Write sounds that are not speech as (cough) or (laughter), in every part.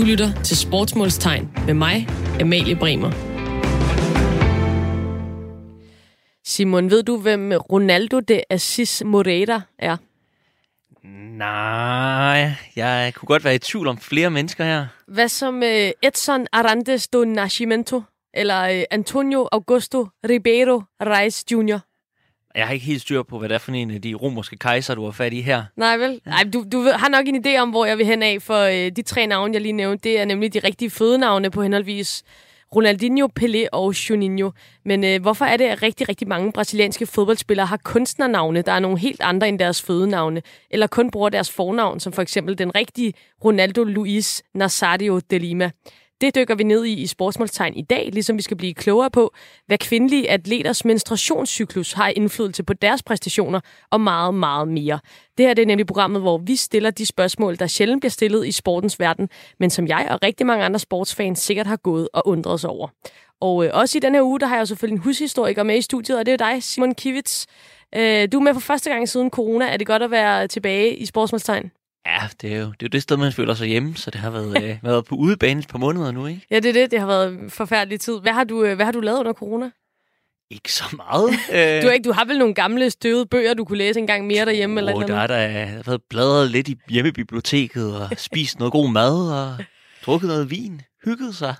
Du lytter til Sportsmålstegn med mig, Amalie Bremer. Simon, ved du, hvem Ronaldo de Assis Moreira er? Nej, jeg kunne godt være i tvivl om flere mennesker her. Hvad som uh, Edson Arantes do Nascimento eller uh, Antonio Augusto Ribeiro Reis Jr.? Jeg har ikke helt styr på, hvad det er for en af de romerske kejser, du har fat i her. Nej vel? Nej, du, du har nok en idé om, hvor jeg vil hen af, for uh, de tre navne, jeg lige nævnte, det er nemlig de rigtige fødenavne på henholdsvis Ronaldinho, Pelé og Juninho. Men øh, hvorfor er det, at rigtig, rigtig mange brasilianske fodboldspillere har kunstnernavne, der er nogle helt andre end deres fødenavne, eller kun bruger deres fornavn, som for eksempel den rigtige Ronaldo Luis Nazario de Lima? Det dykker vi ned i i Sportsmålstegn i dag, ligesom vi skal blive klogere på, hvad kvindelige atleters menstruationscyklus har indflydelse på deres præstationer, og meget, meget mere. Det her det er nemlig programmet, hvor vi stiller de spørgsmål, der sjældent bliver stillet i sportens verden, men som jeg og rigtig mange andre sportsfans sikkert har gået og undret sig over. Og øh, også i denne her uge, der har jeg selvfølgelig en hushistoriker med i studiet, og det er dig, Simon Kivits. Øh, du er med for første gang siden corona. Er det godt at være tilbage i Sportsmålstegn? Ja, det er jo det, er jo det sted, man føler sig hjemme, så det har været, øh, (laughs) været på udebane et par måneder nu, ikke? Ja, det er det. Det har været en forfærdelig tid. Hvad har du, øh, hvad har du lavet under corona? Ikke så meget. (laughs) Du, har ikke, du har vel nogle gamle støvede bøger, du kunne læse en gang mere derhjemme? eller Åh, et der eller er der, har været bladret lidt i hjemmebiblioteket og (laughs) spist noget god mad og drukket noget vin. Hygget sig.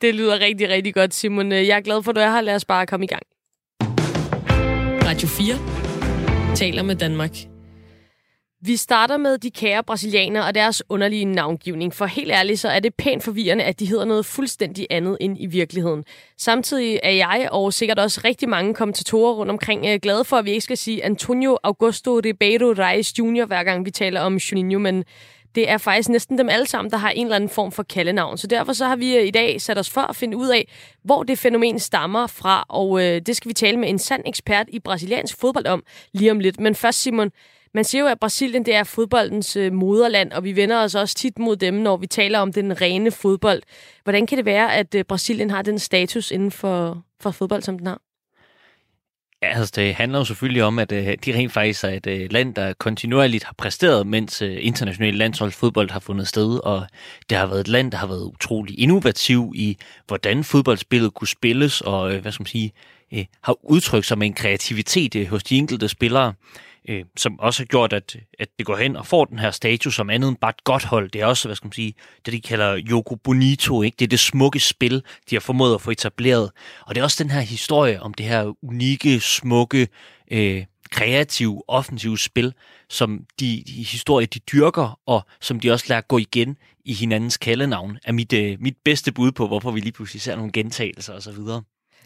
Det lyder rigtig, rigtig godt, Simon. Øh, Jeg er glad for, at du er her. Lad os bare komme i gang. Radio 4 taler med Danmark. Vi starter med de kære brasilianere og deres underlige navngivning, for helt ærligt så er det pænt forvirrende, at de hedder noget fuldstændig andet end i virkeligheden. Samtidig er jeg og sikkert også rigtig mange kommentatorer rundt omkring øh, glade for, at vi ikke skal sige Antonio Augusto Ribeiro Reis Jr. hver gang vi taler om Juninho, men det er faktisk næsten dem alle sammen, der har en eller anden form for kaldenavn. Så derfor så har vi øh, i dag sat os for at finde ud af, hvor det fænomen stammer fra, og øh, det skal vi tale med en sand ekspert i brasiliansk fodbold om lige om lidt. Men først, Simon, man siger jo, at Brasilien det er fodboldens øh, moderland, og vi vender os også tit mod dem, når vi taler om den rene fodbold. Hvordan kan det være, at øh, Brasilien har den status inden for, for fodbold, som den har? Ja, altså det handler jo selvfølgelig om, at øh, de rent faktisk er et øh, land, der kontinuerligt har præsteret, mens øh, international landsholdsfodbold har fundet sted, og det har været et land, der har været utrolig innovativ i, hvordan fodboldspillet kunne spilles, og øh, hvad skal man sige, øh, har udtrykt sig med en kreativitet øh, hos de enkelte spillere, øh, som også har gjort, at, at det går hen og får den her status som andet end bare et godt hold. Det er også, hvad skal man sige, det de kalder Yoko Bonito, ikke? Det er det smukke spil, de har formået at få etableret. Og det er også den her historie om det her unikke, smukke, øh, kreative, offensive spil, som de, de historier, de dyrker, og som de også lader gå igen i hinandens kaldenavn, er mit, øh, mit bedste bud på, hvorfor vi lige pludselig ser nogle gentagelser osv.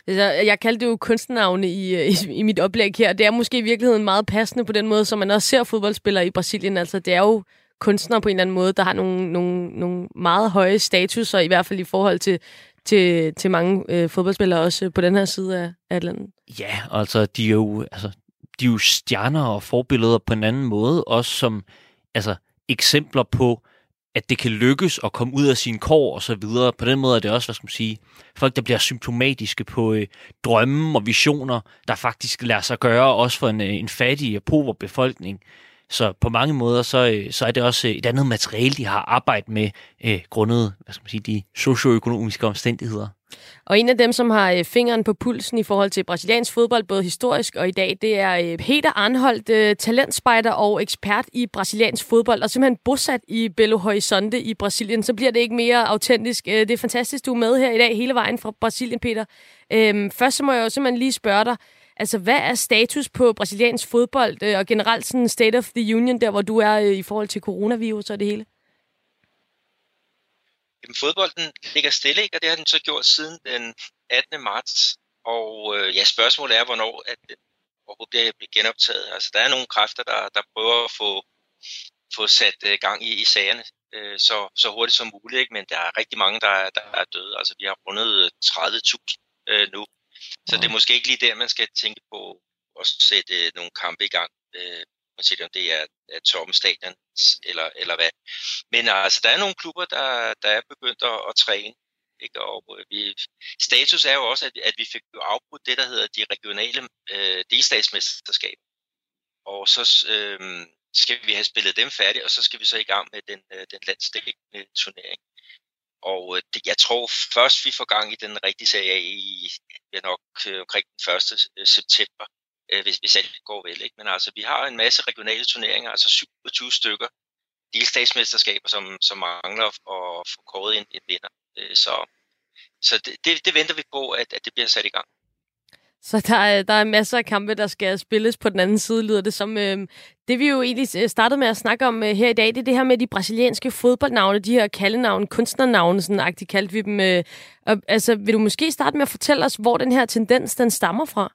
Altså, jeg kaldte det jo kunstnavne i, øh, i, i mit oplæg her. Det er måske i virkeligheden meget passende på den måde, som man også ser fodboldspillere i Brasilien. Altså, det er jo kunstnere på en eller anden måde, der har nogle, nogle, nogle meget høje statuser, i hvert fald i forhold til, til, til mange øh, fodboldspillere også øh, på den her side af Atlanten. Ja, altså de er jo, altså, de er jo stjerner og forbilleder på en anden måde, også som altså, eksempler på, at det kan lykkes at komme ud af sin kår og så videre. På den måde er det også, hvad skal man sige, folk, der bliver symptomatiske på øh, drømme og visioner, der faktisk lader sig gøre, også for en, øh, en fattig og pover befolkning. Så på mange måder, så, øh, så er det også øh, et andet materiale, de har arbejdet med, øh, grundet hvad skal man sige, de socioøkonomiske omstændigheder. Og en af dem, som har øh, fingeren på pulsen i forhold til brasiliansk fodbold, både historisk og i dag, det er øh, Peter Arnholdt, øh, talentspejder og ekspert i brasiliansk fodbold, og simpelthen bosat i Belo Horizonte i Brasilien. Så bliver det ikke mere autentisk. Det er fantastisk, du er med her i dag hele vejen fra Brasilien, Peter. Øhm, først så må jeg jo simpelthen lige spørge dig, altså hvad er status på brasiliansk fodbold, og generelt sådan state of the union, der hvor du er i forhold til coronavirus og det hele? Jamen, fodbolden ligger stille, ikke? og det har den så gjort siden den 18. marts. Og øh, ja, spørgsmålet er, hvornår at overhovedet bliver genoptaget. Altså, der er nogle kræfter, der, der prøver at få, få sat øh, gang i, i sagerne øh, så, så hurtigt som muligt, ikke? men der er rigtig mange, der, er- der er døde. Altså, vi har rundet 30.000 øh, nu. Så det er måske ikke lige der, man skal tænke på at sætte øh, nogle kampe i gang. Øh, uanset om det er, er tomme stadion eller, eller hvad. Men altså, der er nogle klubber, der, der er begyndt at, at træne. Ikke? Og øh, vi, status er jo også, at, at vi fik afbrudt det, der hedder de regionale øh, delstatsmesterskaber. Og så øh, skal vi have spillet dem færdigt, og så skal vi så i gang med den, øh, den landsdækkende turnering. og øh, det, jeg tror først, vi får gang i den rigtige serie i ja, nok øh, omkring den 1. Øh, september, øh, hvis, hvis alt går vel. Ikke? Men altså, vi har en masse regionale turneringer, altså 27 stykker delstatsmesterskaber, som, som mangler at få kåret en, en vinder. Øh, så så det, det, det venter vi på, at, at det bliver sat i gang. Så der er, der er masser af kampe, der skal spilles på den anden side, lyder det som. Øh, det vi jo egentlig øh, startede med at snakke om øh, her i dag, det er det her med de brasilianske fodboldnavne, de her kaldenavne, kunstnernavne, sådan agtigt kaldte vi dem. Øh, og, altså, vil du måske starte med at fortælle os, hvor den her tendens, den stammer fra?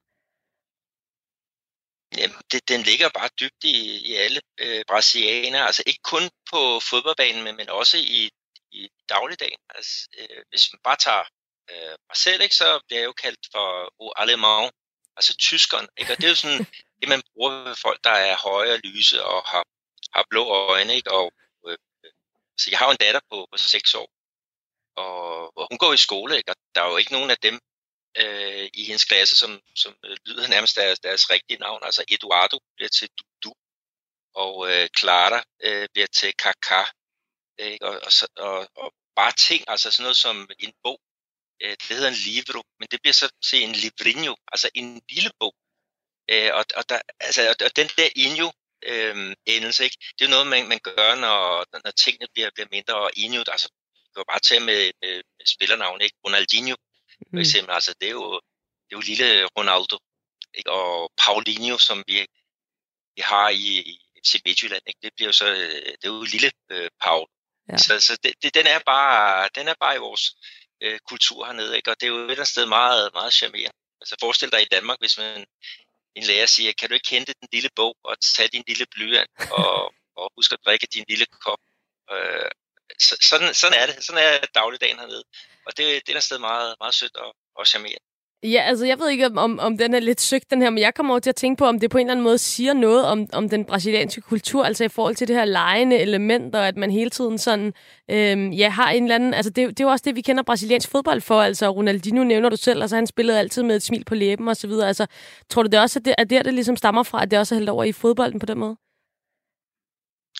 Jamen, det, den ligger bare dybt i, i alle øh, brasilianere, altså ikke kun på fodboldbanen, men, men også i, i dagligdagen. Altså, øh, hvis man bare tager øh, mig selv, ikke, så bliver jeg jo kaldt for o allemand, altså tyskeren. Ikke? Og det er jo sådan (laughs) det, man bruger ved folk, der er høje og lyse og har, har blå øjne. Ikke? Og, øh, så jeg har jo en datter på, på 6 år, og, og hun går i skole, ikke? og der er jo ikke nogen af dem øh, i hendes klasse, som, som øh, lyder nærmest deres, deres rigtige navn. Altså Eduardo bliver til Dudu, og øh, Clara øh, bliver til Kaka. Ikke? Og, og, og, og bare ting, altså sådan noget som en bog, øh, det hedder en livro, men det bliver så til en livrinho, altså en lille bog. Øh, og, og, der, altså, og den der injo, øh, endelse, ikke? det er noget, man, man gør, når, når tingene bliver, bliver mindre, og injo, altså, du var bare til med, med, med spillernavn, ikke? Ronaldinho, for mm. eksempel, mm. altså, det er jo, det er jo lille Ronaldo, ikke? og Paulinho, som vi, vi har i, i FC Midtjylland, ikke? det bliver jo så, det er jo lille øh, Paul. Ja. Så, så det, det, den, er bare, den er bare i vores, øh, kultur hernede, ikke? og det er jo et eller andet sted meget, meget charmerende. Altså forestil dig i Danmark, hvis man en lærer siger, kan du ikke hente den lille bog og tage din lille blyant og, og huske at drikke din lille kop. Øh, så, sådan, sådan er det. Sådan er dagligdagen hernede. Og det, det er et sted meget, meget sødt og, og charmerende. Ja, altså jeg ved ikke, om, om den er lidt søgt, den her, men jeg kommer over til at tænke på, om det på en eller anden måde siger noget om, om den brasilianske kultur, altså i forhold til det her lejende element, og at man hele tiden sådan, øhm, ja, har en eller anden, altså det, det er jo også det, vi kender brasiliansk fodbold for, altså Ronaldinho nævner du selv, altså han spillede altid med et smil på læben og så videre, altså tror du det også, at det er der, det ligesom stammer fra, at det også er hældt over i fodbolden på den måde?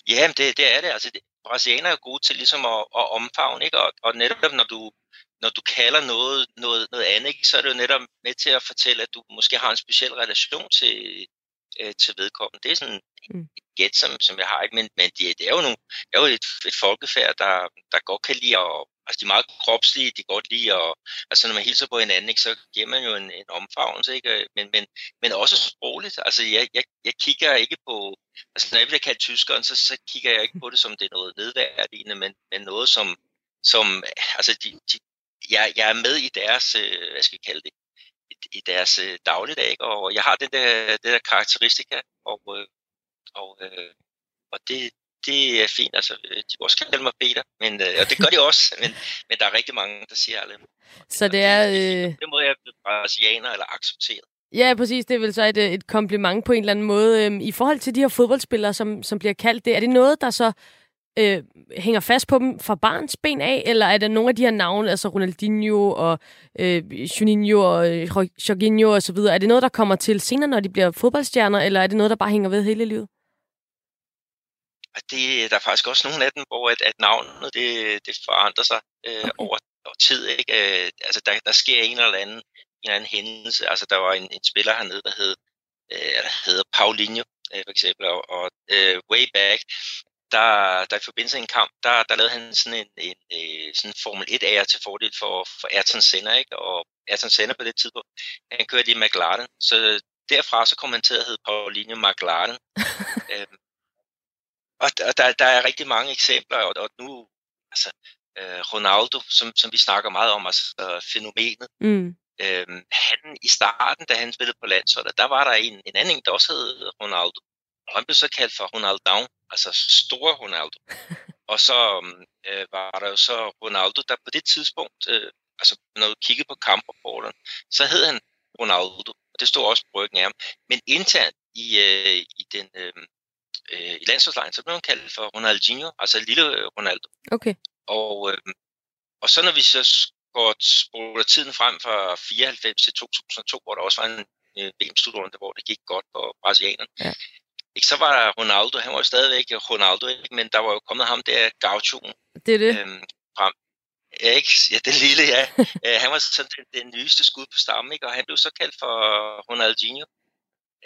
Ja, det, det er det, altså det, brasilianere er gode til ligesom at, at omfavne, ikke? Og, og netop når du når du kalder noget, noget, noget andet, ikke, så er det jo netop med til at fortælle, at du måske har en speciel relation til, øh, til vedkommende. Det er sådan mm. et gæt, som, som jeg har, ikke? men, men det, det er jo, nogle, det er jo et, et folkefærd, der, der godt kan lide at, altså de er meget kropslige, de godt lide at, altså når man hilser på hinanden, ikke, så giver man jo en, en omfavnelse, ikke? Øh, men, men, men også sprogligt, altså jeg, jeg, jeg kigger ikke på, altså når jeg bliver kaldt tyskeren, så, så kigger jeg ikke på det som det er noget nedværdigende, men, men noget som, som altså de, de, jeg, jeg er med i deres, øh, hvad skal jeg kalde det, i, i deres øh, dagligdag, dagligdag, og jeg har den der, den der karakteristika, og, og, og, og det, det er fint. Altså, de må også kalde mig Peter, men, øh, og det gør de også, men, men der er rigtig mange, der siger alle. Så det er... Øh... Det må jeg blive brasilianer eller accepteret. Ja, præcis. Det er vel så et, et kompliment på en eller anden måde. Øhm, I forhold til de her fodboldspillere, som, som bliver kaldt det, er det noget, der så øh, hænger fast på dem fra barns ben af, eller er der nogle af de her navne, altså Ronaldinho og øh, Juninho og øh, Jorginho og så videre, er det noget, der kommer til senere, når de bliver fodboldstjerner, eller er det noget, der bare hænger ved hele livet? Det, der er faktisk også nogle af dem, hvor at, at navnet det, det forandrer sig øh, okay. over, over tid. Ikke? Øh, altså, der, der sker en eller anden, en eller anden hændelse. Altså, der var en, en spiller hernede, der hed, øh, der hedder Paulinho, øh, for eksempel, og, og øh, way back, der, der i forbindelse med en kamp, der, der lavede han sådan en, en, en øh, sådan Formel 1 ære til fordel for, for Ayrton Senna, ikke? og Ayrton Senna på det tidspunkt, han kørte i McLaren, så derfra så kom han til at hedde Paulinho McLaren. (laughs) øhm, og og der, der er rigtig mange eksempler, og, og nu, altså, øh, Ronaldo, som, som vi snakker meget om, altså fænomenet, mm. øhm, han i starten, da han spillede på landsholdet, der var der en, en anden, der også hed Ronaldo, og han blev så kaldt for Ronaldo, altså store Ronaldo. (laughs) og så øh, var der jo så Ronaldo, der på det tidspunkt, øh, altså når du kiggede på kamprapporten, så hed han Ronaldo, og det stod også på ryggen af ham. Men internt i, øh, i den øh, øh, i landsholdslejen, så blev han kaldt for Ronaldinho, altså lille Ronaldo. Okay. Og, øh, og så når vi så går spoler tiden frem fra 94 til 2002, hvor der også var en øh, VM-slutrunde, hvor det gik godt for brasilianerne, ja. Ikke, så var der Ronaldo, han var jo stadigvæk Ronaldo, ikke? men der var jo kommet ham der Gauchoen det er det. Øhm, frem. Ja, ikke? (laughs) Ja, den lille, ja. Øh, han var sådan den, den nyeste skud på stammen, ikke? og han blev så kaldt for Ronaldinho.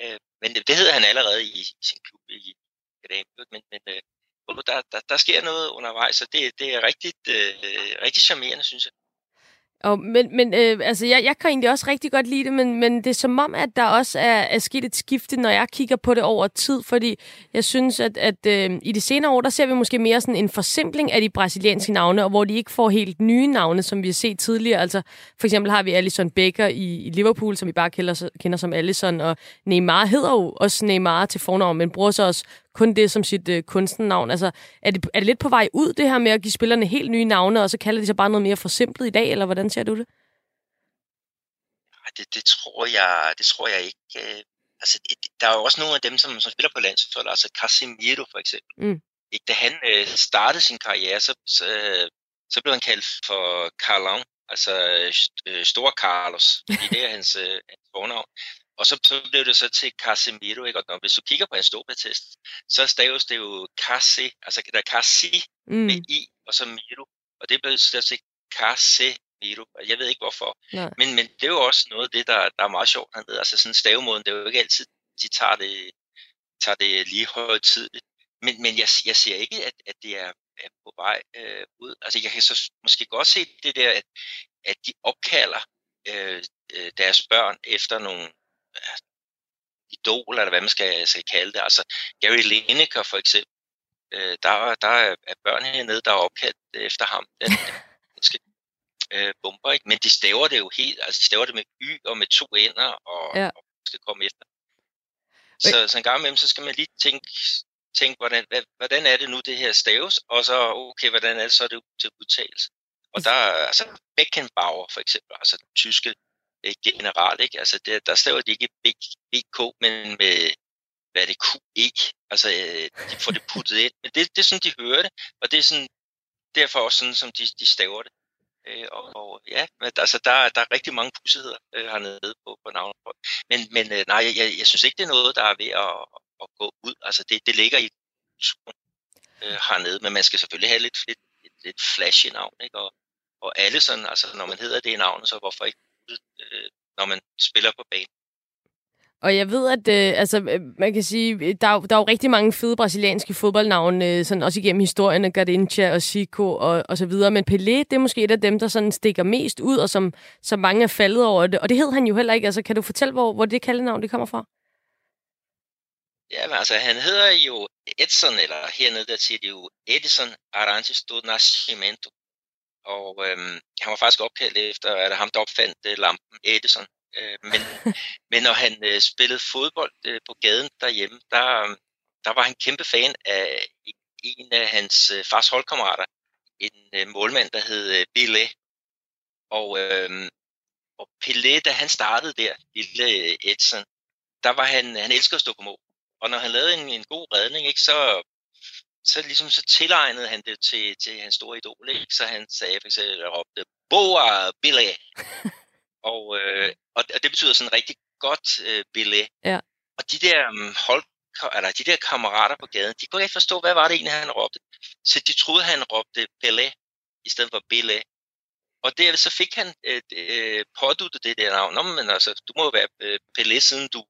Øh, men det, det hedder han allerede i, i sin klub i Gdansk. Men, men øh, uh, der, der, der sker noget undervejs, og det, det er rigtig, øh, rigtig charmerende, synes jeg. Og, men men øh, altså, jeg, jeg kan egentlig også rigtig godt lide det, men, men det er som om, at der også er, er sket et skifte, når jeg kigger på det over tid, fordi jeg synes, at, at øh, i de senere år, der ser vi måske mere sådan en forsimpling af de brasilianske navne, og hvor de ikke får helt nye navne, som vi har set tidligere. Altså, for eksempel har vi Alisson Becker i, i Liverpool, som vi bare kender, kender som Alisson, og Neymar hedder jo også Neymar til fornavn, men bruger så også kun det som sit øh, kunstnernavn. Altså, er det, er det lidt på vej ud, det her med at give spillerne helt nye navne, og så kalder de sig bare noget mere forsimplet i dag, eller hvordan ser du det? Det, det, tror, jeg, det tror jeg ikke. Øh, altså, der er jo også nogle af dem, som, som spiller på landsholdet, altså Casemiro for eksempel. Mm. Ikke, da han øh, startede sin karriere, så, så, så blev han kaldt for Carlon, altså øh, Stor Carlos. Det er hans, øh, hans fornavn. Og så, så blev det så til Casemiro, ikke? Og når, hvis du kigger på en stopatest, så staves det jo Case, altså der er Casi mm. med I, og så Miro. Og det blev så til Casemiro. Jeg ved ikke hvorfor. Men, men det er jo også noget af det, der, der er meget sjovt hernede. Altså sådan stavemåden, det er jo ikke altid, de tager det, tager det lige højtidligt. Men, men jeg, jeg ser ikke, at, at det er, er på vej øh, ud. Altså jeg kan så måske godt se det der, at, at de opkalder øh, øh deres børn efter nogle idol, eller hvad man skal, skal kalde det. Altså Gary Lineker for eksempel, øh, der, der er børn hernede, der er opkaldt efter ham. (laughs) Den, den skal, øh, bomber, ikke? Men de staver det jo helt, altså de staver det med y og med to ender, og, ja. og skal komme efter. Så, så en gang imellem, så skal man lige tænke, tænke hvordan, hvordan er det nu, det her staves, og så, okay, hvordan er det så det til udtalelse. Og der er altså Beckenbauer for eksempel, altså den tyske øh, generelt. ikke? Altså det, der staver de ikke BK, men med, hvad er det, QE, altså øh, de får det puttet ind. Men det, det er sådan, de hører det, og det er sådan, derfor også sådan, som de, de staver det. Øh, og, og ja, men, altså der, der er rigtig mange pudsigheder øh, hernede på, på navnet. Men, men øh, nej, jeg, jeg synes ikke, det er noget, der er ved at, at gå ud. Altså det, det ligger i øh, hernede, men man skal selvfølgelig have lidt, lidt, lidt, lidt flashy navn, ikke? Og, og alle sådan, altså når man hedder det i navnet, så hvorfor ikke når man spiller på banen. Og jeg ved, at øh, altså, øh, man kan sige, der er, der er jo rigtig mange fede brasilianske fodboldnavne, øh, sådan også igennem historien af Garrincha og Zico og, og så videre. Men Pelé, det er måske et af dem, der sådan stikker mest ud, og som, som mange er faldet over det. Og det hed han jo heller ikke. Altså, kan du fortælle, hvor, hvor det kaldenavn det kommer fra? Ja, men altså, han hedder jo Edson, eller hernede der siger de jo Edison Arantes do Nascimento. Og øhm, han var faktisk opkaldt efter, at ham, der opfandt øh, lampen, Edison. Øh, men, (laughs) men når han øh, spillede fodbold øh, på gaden derhjemme, der, der var han kæmpe fan af en af hans øh, fars holdkammerater, en øh, målmand, der hed øh, Billet. Og, øh, og Pelé, da han startede der, lille øh, Edson, der var han, han elskede at stå på mål. Og når han lavede en, en god redning, ikke, så så ligesom så tilegnede han det til, til hans store idol, ikke? Så han sagde for eksempel, at råbte, Boa Billet. (laughs) og, øh, og det betyder sådan rigtig godt øh, Billet. Ja. Og de der um, hold, eller de der kammerater på gaden, de kunne ikke forstå, hvad var det egentlig, han råbte. Så de troede, han råbte Pelé, i stedet for Billet. Og der, så fik han øh, øh, påduttet det der navn. Nå, men altså, du må jo være øh, Pelé, siden du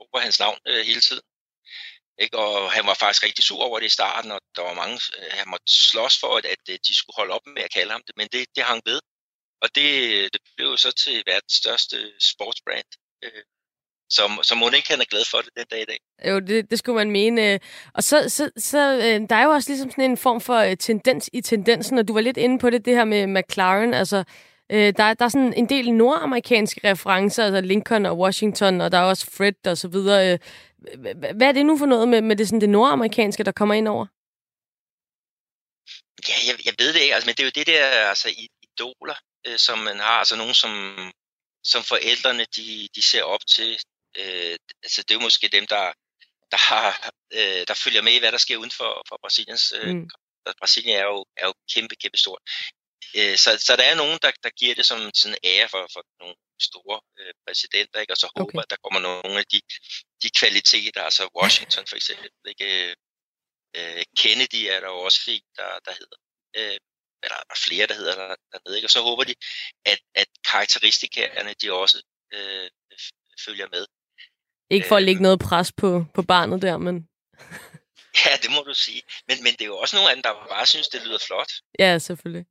råber hans navn øh, hele tiden. Ikke? Og han var faktisk rigtig sur over det i starten, og der var mange, øh, han måtte slås for, at, at øh, de skulle holde op med at kalde ham det, men det, det hang ved. Og det, øh, det blev så til verdens største sportsbrand. Øh, så, så må ikke han er glad for det den dag i dag. Jo, det, det skulle man mene. Og så, så, så der er jo også ligesom sådan en form for tendens i tendensen, og du var lidt inde på det, det her med McLaren. Altså, der, der er sådan en del nordamerikanske referencer, altså Lincoln og Washington, og der er også Fred og så videre. Hvad er det nu for noget med, med det, sådan, det nordamerikanske, der kommer ind over? Ja, jeg, jeg ved det ikke, altså, men det er jo det der altså, idoler, øh, som man har, altså nogen, som, som forældrene de, de ser op til. Øh, altså, det er jo måske dem, der, der, har, øh, der følger med i, hvad der sker uden for, for Brasiliens. Øh, mm. Brasilien er jo, er jo kæmpe, kæmpe stort. Øh, så, så der er nogen, der, der giver det som sådan ære for, for nogle store øh, præsidenter, ikke? og så okay. håber, at der kommer nogle af de, de kvaliteter, altså Washington for eksempel, ikke? Øh, Kennedy er der jo også en, der, der hedder. Øh, eller der er flere, der hedder der, dernede, ikke? og så håber de, at, at karakteristikerne, de også øh, følger med. Ikke for at lægge noget pres på, på barnet der, men... (laughs) ja, det må du sige. Men, men det er jo også nogle af dem, der bare synes, det lyder flot. Ja, selvfølgelig.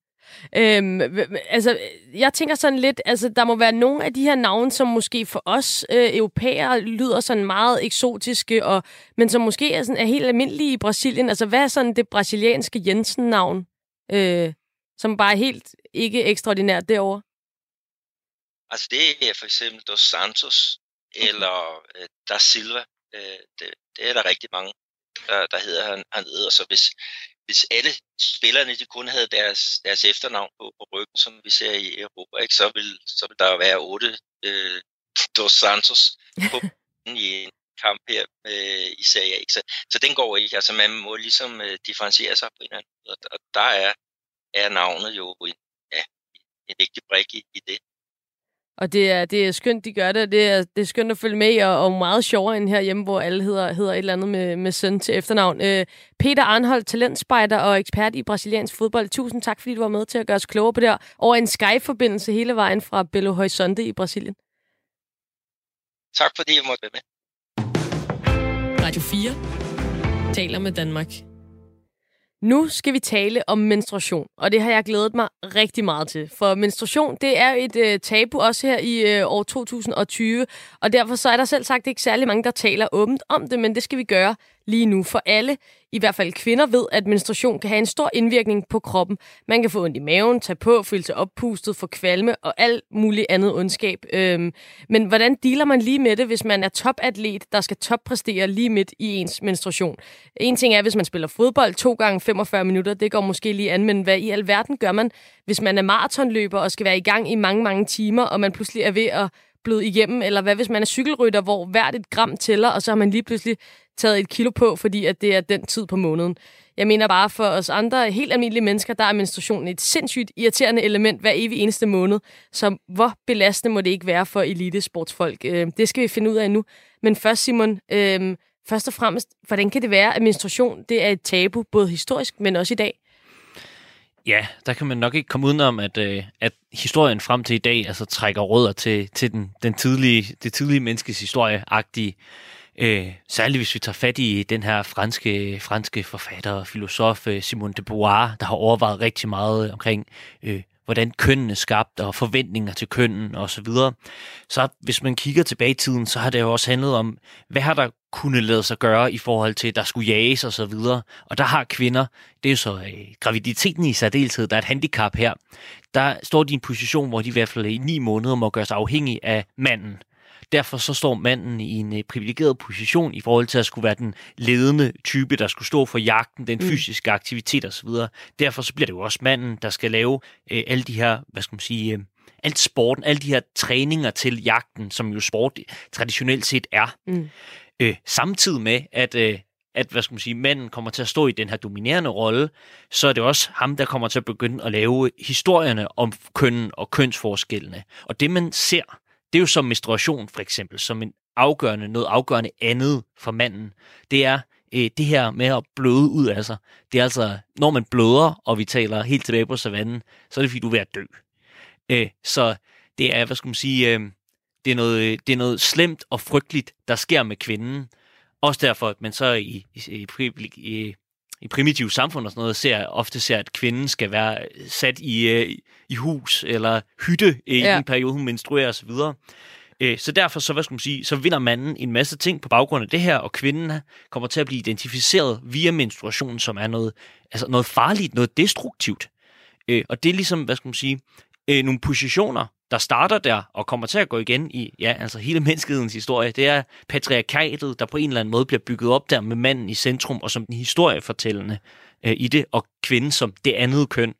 Øhm, altså, jeg tænker sådan lidt, altså, der må være nogle af de her navne, som måske for os øh, europæere lyder sådan meget eksotiske, og, men som måske er, sådan, er helt almindelige i Brasilien. Altså, hvad er sådan det brasilianske Jensen-navn, øh, som bare er helt ikke ekstraordinært derovre? Altså, det er for eksempel Dos Santos, okay. eller øh, Da Silva. Øh, det, det er der rigtig mange, der, der hedder han, hernede. Og så hvis, hvis alle spillerne de kun havde deres, deres efternavn på, på ryggen, som vi ser i Europa, ikke, så, vil, så vil der være otte øh, Dos Santos på (laughs) i en kamp her øh, i Serie A. Så, så den går ikke. Altså man må ligesom øh, differentiere sig på en eller anden måde. Og der er, er navnet jo en, ja, en vigtig brik i, i det. Og det er, det er skønt, de gør det. Det er, det er skønt at følge med og, og meget sjovere end herhjemme, hvor alle hedder, hedder et eller andet med, med søn til efternavn. Øh, Peter Arnholdt, talentspejder og ekspert i brasiliansk fodbold. Tusind tak, fordi du var med til at gøre os klogere på det her. Over en Skype-forbindelse hele vejen fra Belo Horizonte i Brasilien. Tak fordi jeg måtte være med. Radio 4 taler med Danmark. Nu skal vi tale om menstruation, og det har jeg glædet mig rigtig meget til. For menstruation, det er et øh, tabu også her i øh, år 2020, og derfor så er der selv sagt ikke særlig mange, der taler åbent om det, men det skal vi gøre lige nu. For alle, i hvert fald kvinder, ved, at menstruation kan have en stor indvirkning på kroppen. Man kan få ondt i maven, tage på, føle sig oppustet, få kvalme og alt muligt andet ondskab. Øhm, men hvordan dealer man lige med det, hvis man er topatlet, der skal toppræstere lige midt i ens menstruation? En ting er, hvis man spiller fodbold to gange 45 minutter, det går måske lige an, men hvad i alverden gør man, hvis man er maratonløber og skal være i gang i mange, mange timer, og man pludselig er ved at bløde igennem, eller hvad hvis man er cykelrytter, hvor hvert et gram tæller, og så har man lige pludselig taget et kilo på, fordi at det er den tid på måneden. Jeg mener bare, for os andre helt almindelige mennesker, der er menstruationen et sindssygt irriterende element hver evig eneste måned. Så hvor belastende må det ikke være for elitesportsfolk? Øh, det skal vi finde ud af nu. Men først, Simon, øh, først og fremmest, hvordan kan det være, at menstruation det er et tabu, både historisk, men også i dag? Ja, der kan man nok ikke komme udenom, at, øh, at historien frem til i dag altså trækker rødder til, til den, den tidlige, det tidlige menneskes historie-agtige. Øh, særligt hvis vi tager fat i den her franske, franske forfatter og filosof øh, Simone de Beauvoir, der har overvejet rigtig meget omkring, øh, hvordan kønnen er skabt og forventninger til kønnen osv. Så, videre. så hvis man kigger tilbage i tiden, så har det jo også handlet om, hvad har der kunne lade sig gøre i forhold til, at der skulle jages og så videre. Og der har kvinder, det er jo så øh, graviditeten i særdeleshed, der er et handicap her. Der står de i en position, hvor de i hvert fald i ni måneder må gøre sig afhængig af manden. Derfor så står manden i en øh, privilegeret position i forhold til at skulle være den ledende type, der skulle stå for jagten, den mm. fysiske aktivitet osv. Derfor så bliver det jo også manden, der skal lave øh, alle de her, hvad skal man sige, øh, alt sporten, alle de her træninger til jagten, som jo sport traditionelt set er. Mm. Øh, samtidig med, at øh, at hvad skal man sige, manden kommer til at stå i den her dominerende rolle, så er det også ham, der kommer til at begynde at lave historierne om kønnen og kønsforskellene. Og det, man ser, det er jo som menstruation for eksempel, som en afgørende, noget afgørende andet for manden. Det er øh, det her med at bløde ud af sig. Det er altså, når man bløder, og vi taler helt tilbage på savannen, så er det fordi, du er ved at dø. Øh, så det er, hvad skal man sige, øh, det, er noget, det er noget slemt og frygteligt, der sker med kvinden. Også derfor, at man så i, i, i, i primitive samfund og sådan noget, ser, ofte ser, at kvinden skal være sat i, øh, i hus eller hytte i ja. en periode, hun menstruerer osv. Øh, så derfor så, hvad skal man sige, så vinder manden en masse ting på baggrund af det her, og kvinden kommer til at blive identificeret via menstruation, som er noget, altså noget farligt, noget destruktivt. Øh, og det er ligesom, hvad skal man sige, nogle positioner, der starter der og kommer til at gå igen i ja, altså hele menneskehedens historie, det er patriarkatet, der på en eller anden måde bliver bygget op der med manden i centrum og som den historiefortællende øh, i det, og kvinden som det andet køn.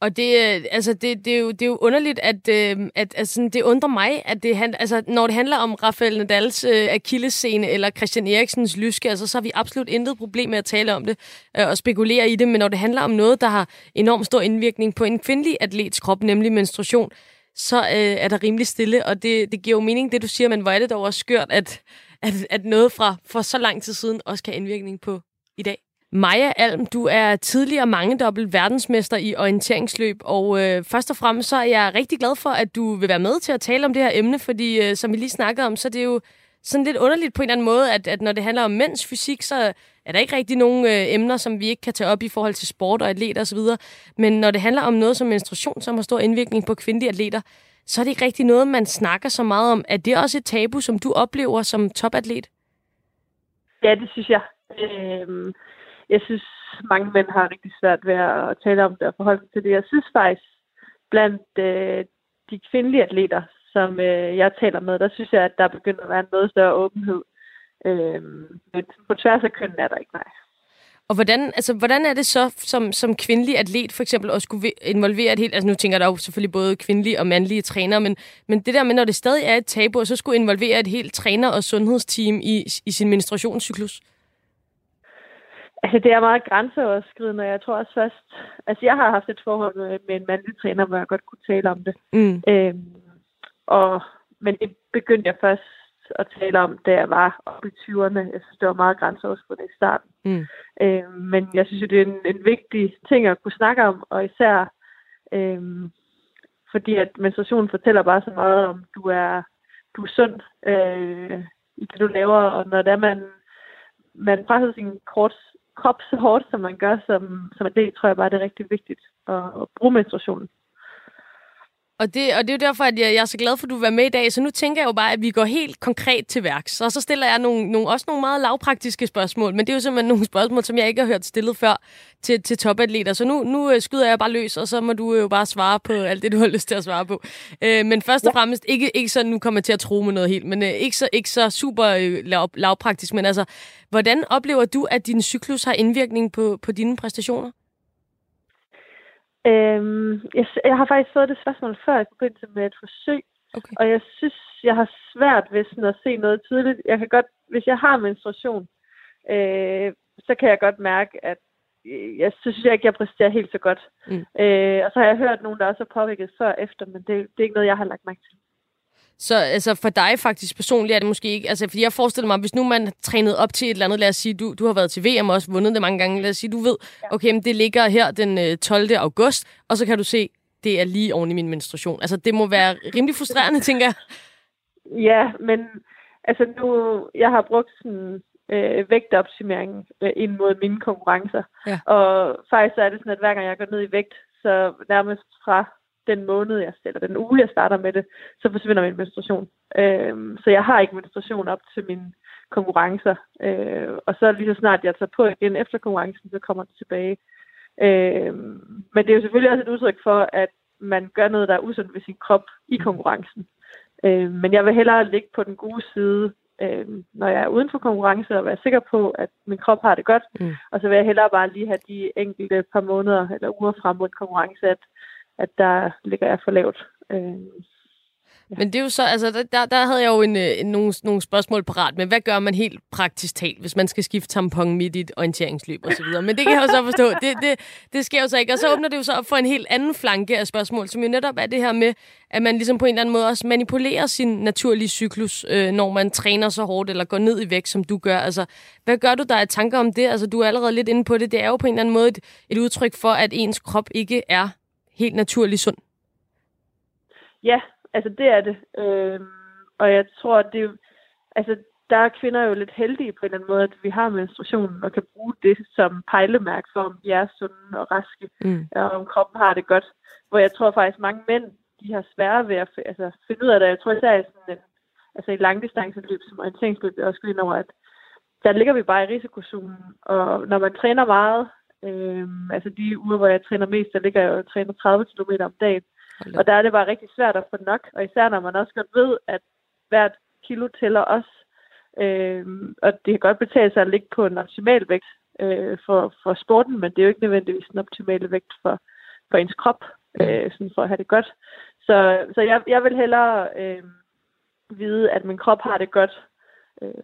Og det, øh, altså det, det, er jo, det er jo underligt, at, øh, at altså, det undrer mig, at det, han, altså, når det handler om Rafael Nadals øh, Achilles-scene eller Christian Eriksens lyske, altså, så har vi absolut intet problem med at tale om det øh, og spekulere i det, men når det handler om noget, der har enormt stor indvirkning på en kvindelig atlets krop, nemlig menstruation, så øh, er der rimelig stille, og det, det giver jo mening, det du siger, men hvor er det dog også skørt, at, at, at noget fra for så lang tid siden også kan have indvirkning på i dag? Maja Alm, du er tidligere mangedobbelt verdensmester i orienteringsløb, og øh, først og fremmest så er jeg rigtig glad for, at du vil være med til at tale om det her emne, fordi øh, som vi lige snakkede om, så er det jo sådan lidt underligt på en eller anden måde, at, at når det handler om mænds fysik, så er der ikke rigtig nogen øh, emner, som vi ikke kan tage op i forhold til sport og atleter osv. Men når det handler om noget som menstruation, som har stor indvirkning på kvindelige atleter, så er det ikke rigtig noget, man snakker så meget om. Er det også et tabu, som du oplever som topatlet? Ja, det synes jeg. Øh, jeg synes, mange mænd har rigtig svært ved at tale om det og forholde sig til det. Jeg synes faktisk, blandt øh, de kvindelige atleter, som øh, jeg taler med, der synes jeg, at der begynder at være en noget større åbenhed. Øh, men på tværs af kønnen er der ikke, nej. Og hvordan, altså, hvordan er det så som, som kvindelig atlet for eksempel at skulle involvere et helt... Altså nu tænker der jo selvfølgelig både kvindelige og mandlige trænere, men, men det der med, når det stadig er et tabu, så skulle involvere et helt træner- og sundhedsteam i, i sin menstruationscyklus? Altså, det er meget grænseoverskridende, og jeg tror også først... Altså, jeg har haft et forhold med, med en mandlig træner, hvor jeg godt kunne tale om det. Mm. Øhm, og, men det begyndte jeg først at tale om, da jeg var oppe i 20'erne. Jeg synes, det var meget grænseoverskridende i starten. Mm. Øhm, men jeg synes jo, det er en, en vigtig ting at kunne snakke om, og især øhm, fordi at menstruation fortæller bare så meget om, du er, du er sund øh, i det, du laver, og når det er, man, man presser sin kort, krop så hårdt, som man gør som, som atlet, tror jeg bare, det er rigtig vigtigt at, at bruge menstruationen. Og det, og det er jo derfor, at jeg, jeg er så glad for, at du vil være med i dag. Så nu tænker jeg jo bare, at vi går helt konkret til værks. Og så stiller jeg nogle, nogle, også nogle meget lavpraktiske spørgsmål. Men det er jo simpelthen nogle spørgsmål, som jeg ikke har hørt stillet før til, til topatleter. Så nu, nu øh, skyder jeg bare løs, og så må du jo bare svare på alt det, du har lyst til at svare på. Øh, men først og fremmest, ikke, ikke så nu kommer jeg til at tro med noget helt, men øh, ikke, så, ikke så super øh, lav, lavpraktisk. Men altså, hvordan oplever du, at din cyklus har indvirkning på, på dine præstationer? Øhm, jeg, jeg har faktisk fået det spørgsmål før i forbindelse med et forsøg, okay. og jeg synes, jeg har svært ved sådan at se noget tydeligt. Jeg kan godt, hvis jeg har menstruation, øh, så kan jeg godt mærke, at øh, jeg synes jeg ikke, jeg præsterer helt så godt. Mm. Øh, og så har jeg hørt nogen, der også har påvirket før og efter, men det, det er ikke noget, jeg har lagt mærke til. Så altså, for dig faktisk personligt er det måske ikke... Altså, fordi jeg forestiller mig, hvis nu man trænet op til et eller andet, lad os sige, du, du har været til VM og også vundet det mange gange, lad os sige, du ved, okay, men det ligger her den 12. Øh, august, og så kan du se, det er lige oven i min menstruation. Altså, det må være rimelig frustrerende, tænker jeg. (laughs) Ja, men altså nu, jeg har brugt sådan øh, vægtoptimering øh, ind mod mine konkurrencer. Ja. Og faktisk er det sådan, at hver gang jeg går ned i vægt, så nærmest fra den måned, jeg eller den uge, jeg starter med det, så forsvinder min menstruation. Øh, så jeg har ikke menstruation op til mine konkurrencer. Øh, og så lige så snart jeg tager på igen efter konkurrencen, så kommer det tilbage. Øh, men det er jo selvfølgelig også et udtryk for, at man gør noget, der er usundt ved sin krop i konkurrencen. Øh, men jeg vil hellere ligge på den gode side, øh, når jeg er uden for konkurrence, og være sikker på, at min krop har det godt. Mm. Og så vil jeg hellere bare lige have de enkelte par måneder eller uger frem mod konkurrence, at at der ligger jeg for lavt. Øh, Ja. Men det er jo så, altså, der, der havde jeg jo en, en, nogle, nogle spørgsmål parat med, hvad gør man helt praktisk talt, hvis man skal skifte tampon midt i et orienteringsløb og så videre. Men det kan jeg jo så forstå, (laughs) det, det, det sker jo så ikke. Og så åbner det jo så op for en helt anden flanke af spørgsmål, som jo netop er det her med, at man ligesom på en eller anden måde også manipulerer sin naturlige cyklus, øh, når man træner så hårdt eller går ned i vægt, som du gør. Altså, hvad gør du der af tanker om det? Altså, du er allerede lidt inde på det. Det er jo på en eller anden måde et, et udtryk for, at ens krop ikke er helt naturlig sund? Ja, altså det er det. Øhm, og jeg tror, at det altså der er kvinder jo lidt heldige på en eller anden måde, at vi har menstruationen og kan bruge det som pejlemærk for, om de er sunde og raske, mm. og om kroppen har det godt. Hvor jeg tror faktisk, mange mænd, de har svære ved at altså, finde ud af det. Jeg tror især i sådan en, altså i langdistanceløb som orienteringsløb, jeg også ind over, at der ligger vi bare i risikozonen, og når man træner meget, Øhm, altså de uger, hvor jeg træner mest, der ligger jeg og træner 30 km om dagen. Og der er det bare rigtig svært at få nok, og især når man også godt ved, at hvert kilo tæller også. Øhm, og det kan godt betale sig at ligge på en optimal vægt øh, for, for sporten, men det er jo ikke nødvendigvis en optimal vægt for, for ens krop, øh, sådan for at have det godt. Så, så jeg, jeg vil hellere øh, vide, at min krop har det godt, øh,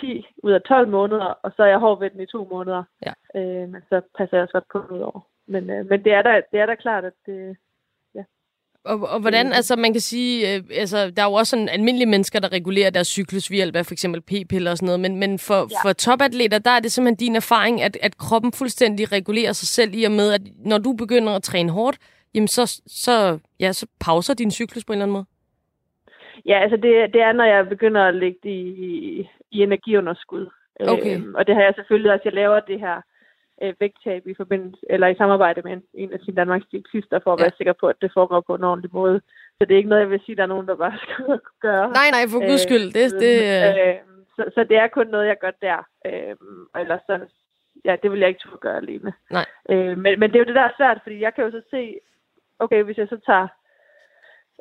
10 ud af 12 måneder, og så er jeg hård ved den i to måneder. Ja. Øh, men så passer jeg også godt på ud over. Men, øh, men det, er da, det er da klart, at det, ja. Og, og hvordan, altså man kan sige, øh, altså der er jo også sådan almindelige mennesker, der regulerer deres cyklus ved hjælp af for eksempel p-piller og sådan noget, men, men for, ja. for topatleter, der er det simpelthen din erfaring, at, at kroppen fuldstændig regulerer sig selv i og med, at når du begynder at træne hårdt, jamen så, så, ja, så pauser din cyklus på en eller anden måde. Ja, altså det, det er, når jeg begynder at lægge det i, i energiunderskud. Okay. Øhm, og det har jeg selvfølgelig også. Jeg laver det her øh, vægttab i forbindelse, eller i samarbejde med en, en af sine Danmarks diætister, for at ja. være sikker på, at det foregår på en ordentlig måde. Så det er ikke noget, jeg vil sige, der er nogen, der bare (laughs) skal gøre. Nej, nej, for guds skyld. Det, det, øh, så, så det er kun noget, jeg gør der. Øh, eller så, ja, det vil jeg ikke turde gøre alene. Nej. Øh, men, men det er jo det, der er svært, fordi jeg kan jo så se, okay, hvis jeg så tager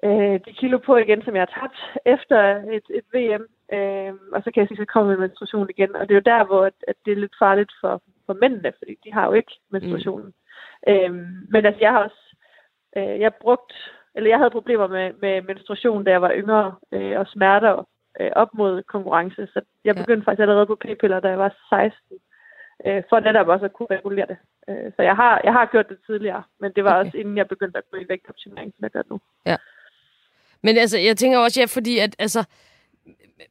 øh, de kilo på igen, som jeg har tabt efter et, et VM, øh, og så kan jeg sige, så kommer min menstruation igen. Og det er jo der, hvor at, at det er lidt farligt for, for mændene, fordi de har jo ikke menstruationen. Mm. Øh, men altså, jeg har også, øh, jeg brugt, eller jeg havde problemer med, med menstruation, da jeg var yngre, øh, og smerter øh, op mod konkurrence. Så jeg begyndte ja. faktisk allerede på p-piller, da jeg var 16 øh, for netop også at kunne regulere det. Øh, så jeg har, jeg har gjort det tidligere, men det var okay. også inden jeg begyndte at gå i vægtoptimering, som jeg gør nu. Ja. Men altså, jeg tænker også, ja, fordi at, altså,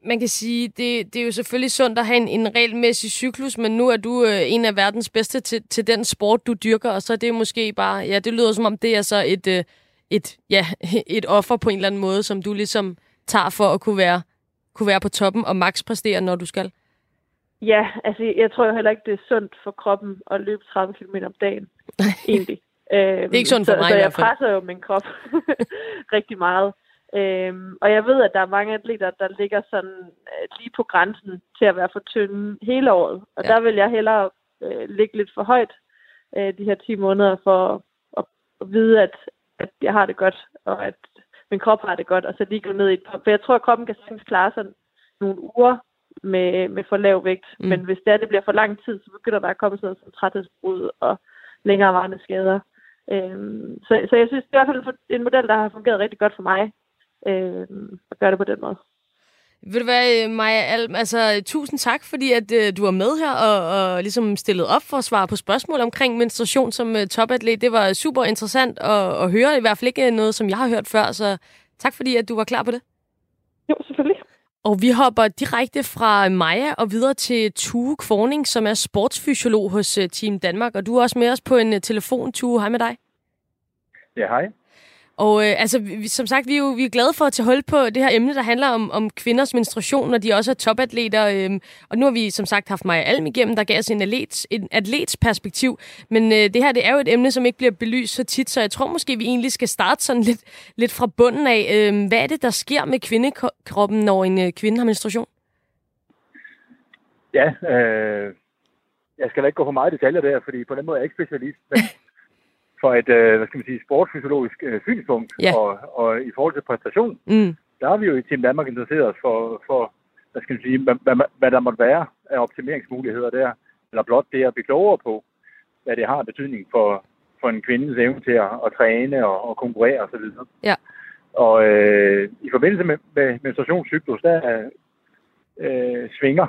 man kan sige, det, det er jo selvfølgelig sundt at have en, en regelmæssig cyklus, men nu er du øh, en af verdens bedste til, til den sport, du dyrker, og så er det måske bare, ja, det lyder som om, det er så et, øh, et, ja, (laughs) et offer på en eller anden måde, som du ligesom tager for at kunne være, kunne være på toppen og max præstere, når du skal. Ja, altså jeg tror jo heller ikke, det er sundt for kroppen at løbe 30 km om dagen, (laughs) egentlig. det er ikke sundt for så, mig Så i jeg hvert fald. presser jo min krop (laughs) rigtig meget. Øhm, og jeg ved, at der er mange atleter, der ligger sådan øh, lige på grænsen til at være for tynde hele året. Og ja. der vil jeg hellere øh, ligge lidt for højt øh, de her 10 måneder for at, at vide, at, at jeg har det godt, og at min krop har det godt, og så lige gå ned i et par. For jeg tror, at kroppen kan sagtens klare sådan nogle uger med, med for lav vægt. Mm. Men hvis det, er, det bliver for lang tid, så begynder der at komme sådan noget som træthedsbrud og længerevarende skader. Øhm, så, så jeg synes, det er i hvert fald en model, der har fungeret rigtig godt for mig øh, at gøre det på den måde. Vil du være, Maja Alm, altså tusind tak, fordi at uh, du var med her og, og ligesom stillet op for at svare på spørgsmål omkring menstruation som uh, topatlet. Det var super interessant at, at høre, i hvert fald ikke noget, som jeg har hørt før, så tak fordi at du var klar på det. Jo, selvfølgelig. Og vi hopper direkte fra Maja og videre til Tue Kvorning, som er sportsfysiolog hos uh, Team Danmark. Og du er også med os på en telefon, Tue. Hej med dig. Ja, hej. Og øh, altså, vi, som sagt, vi er jo vi er glade for at tage hul på det her emne, der handler om, om kvinders menstruation, når de også er topatleter. Øh, og nu har vi som sagt haft Maja Alm igennem, der gav os en, atlet, en atlets perspektiv. Men øh, det her det er jo et emne, som ikke bliver belyst så tit, så jeg tror måske, vi egentlig skal starte sådan lidt, lidt fra bunden af. Øh, hvad er det, der sker med kvindekroppen, når en øh, kvinde har menstruation? Ja, øh, jeg skal da ikke gå for meget detaljer der, fordi på den måde er jeg ikke specialist. Men for et, øh, hvad skal man sige, sportsfysiologisk øh, synspunkt, Ja. og, og i forhold til præstation, Mm. der har vi jo i Team Danmark interesseret os for, for hvad skal man sige, hvad, hvad, hvad der måtte være af optimeringsmuligheder der, eller blot det at blive klogere på, hvad det har betydning for, for en kvindes evne til at, at træne og, og konkurrere osv. Ja. Og øh, i forbindelse med, med menstruationscyklus, der øh, svinger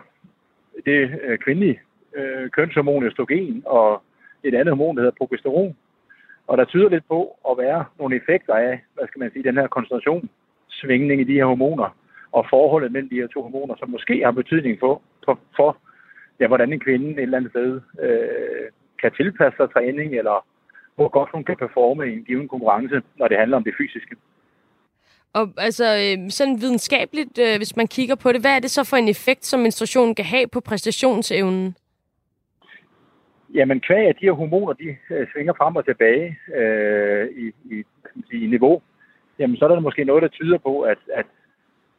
det øh, kvindelige øh, kønshormon østrogen og et andet hormon, der hedder progesteron. Og der tyder lidt på at være nogle effekter af, hvad skal man sige, den her koncentrationssvingning i de her hormoner, og forholdet mellem de her to hormoner, som måske har betydning for, for, for ja, hvordan en kvinde et eller andet sted øh, kan tilpasse sig træning, eller hvor godt hun kan performe i en given konkurrence, når det handler om det fysiske. Og altså, øh, sådan videnskabeligt, øh, hvis man kigger på det, hvad er det så for en effekt, som menstruation kan have på præstationsevnen? Jamen, kvæg af de her hormoner, de øh, svinger frem og tilbage øh, i, i, i niveau, jamen så er der måske noget, der tyder på, at, at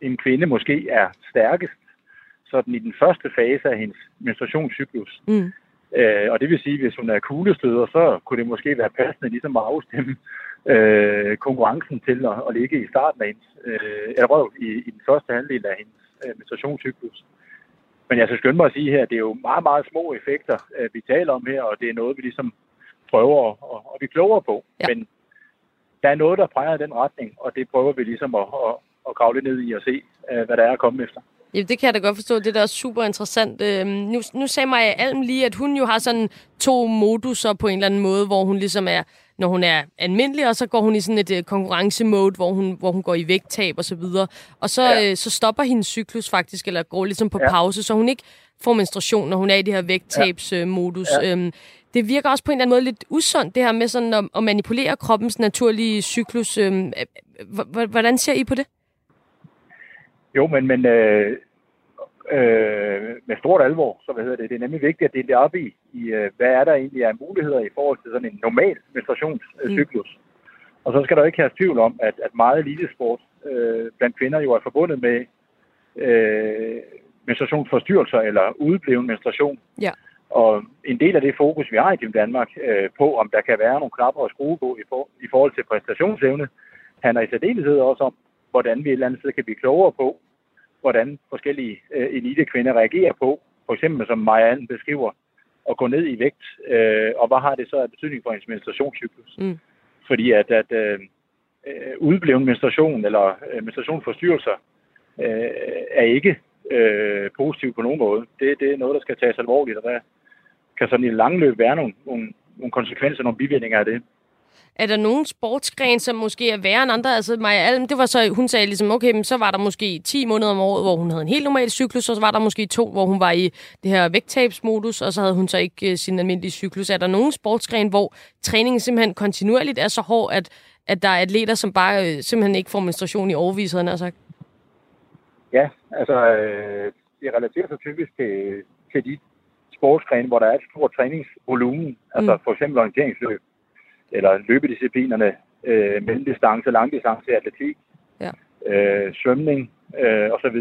en kvinde måske er stærkest sådan i den første fase af hendes menstruationscyklus. Mm. Øh, og det vil sige, hvis hun er kuglestøder, så kunne det måske være passende ligesom at afstemme øh, konkurrencen til at, at ligge i starten af hendes, øh, eller røv, i, i den første halvdel af hendes øh, menstruationscyklus. Men jeg skal skynde mig at sige her, at det er jo meget, meget små effekter, øh, vi taler om her, og det er noget, vi ligesom prøver at, at, blive klogere på. Ja. Men der er noget, der peger i den retning, og det prøver vi ligesom at, at, at grave lidt ned i og se, øh, hvad der er at komme efter. Ja, det kan jeg da godt forstå. Det er da også super interessant. Øhm, nu, nu sagde Maja Alm lige, at hun jo har sådan to moduser på en eller anden måde, hvor hun ligesom er når hun er almindelig, og så går hun i sådan et uh, konkurrencemode, hvor hun, hvor hun går i vægttab og så videre. Og så, ja. uh, så stopper hendes cyklus faktisk, eller går ligesom på ja. pause, så hun ikke får menstruation, når hun er i det her vægttabsmodus. Ja. Øhm, det virker også på en eller anden måde lidt usundt, det her med sådan at, at manipulere kroppens naturlige cyklus. Øhm, hvordan ser I på det? Jo, men, men øh, øh, med stort alvor, så hvad hedder det, det er nemlig vigtigt at dele det op i, i øh, hvad er der egentlig af muligheder i forhold til sådan en normal menstruationscyklus. Mm. Og så skal der ikke have tvivl om, at, at meget elitesport øh, blandt kvinder jo er forbundet med øh, menstruationsforstyrrelser eller udebleven menstruation. Ja. Og en del af det fokus, vi har i Team Danmark øh, på, om der kan være nogle knapper at skrue på i, for, i forhold til præstationsevne, handler i særdeleshed også om, hvordan vi et eller andet sted kan blive klogere på, hvordan forskellige øh, elitekvinder reagerer på, for eksempel som Marianne beskriver, at gå ned i vægt, øh, og hvad har det så af betydning for hendes menstruationscyklus? Mm. Fordi at, at øh, øh udbleven menstruation eller øh, menstruationsforstyrrelser øh, er ikke øh, positiv på nogen måde. Det, det er noget, der skal tages alvorligt, og der kan sådan i lang løb være nogle, nogle, nogle konsekvenser, nogle bivirkninger af det. Er der nogen sportsgren, som måske er værre end andre? Altså Maja Alm, det var så, hun sagde ligesom, okay, men så var der måske 10 måneder om året, hvor hun havde en helt normal cyklus, og så var der måske to, hvor hun var i det her vægttabsmodus, og så havde hun så ikke uh, sin almindelige cyklus. Er der nogen sportsgren, hvor træningen simpelthen kontinuerligt er så hård, at, at der er atleter, som bare uh, simpelthen ikke får menstruation i overvis, havde han sagt? Ja, altså øh, det relaterer sig typisk til, til de sportsgrene, hvor der er et stort træningsvolumen, altså mm. for eksempel orienteringsløb, eller løbedisciplinerne, øh, mellemdistance, langdistance, atletik, ja. øh, svømning øh, osv.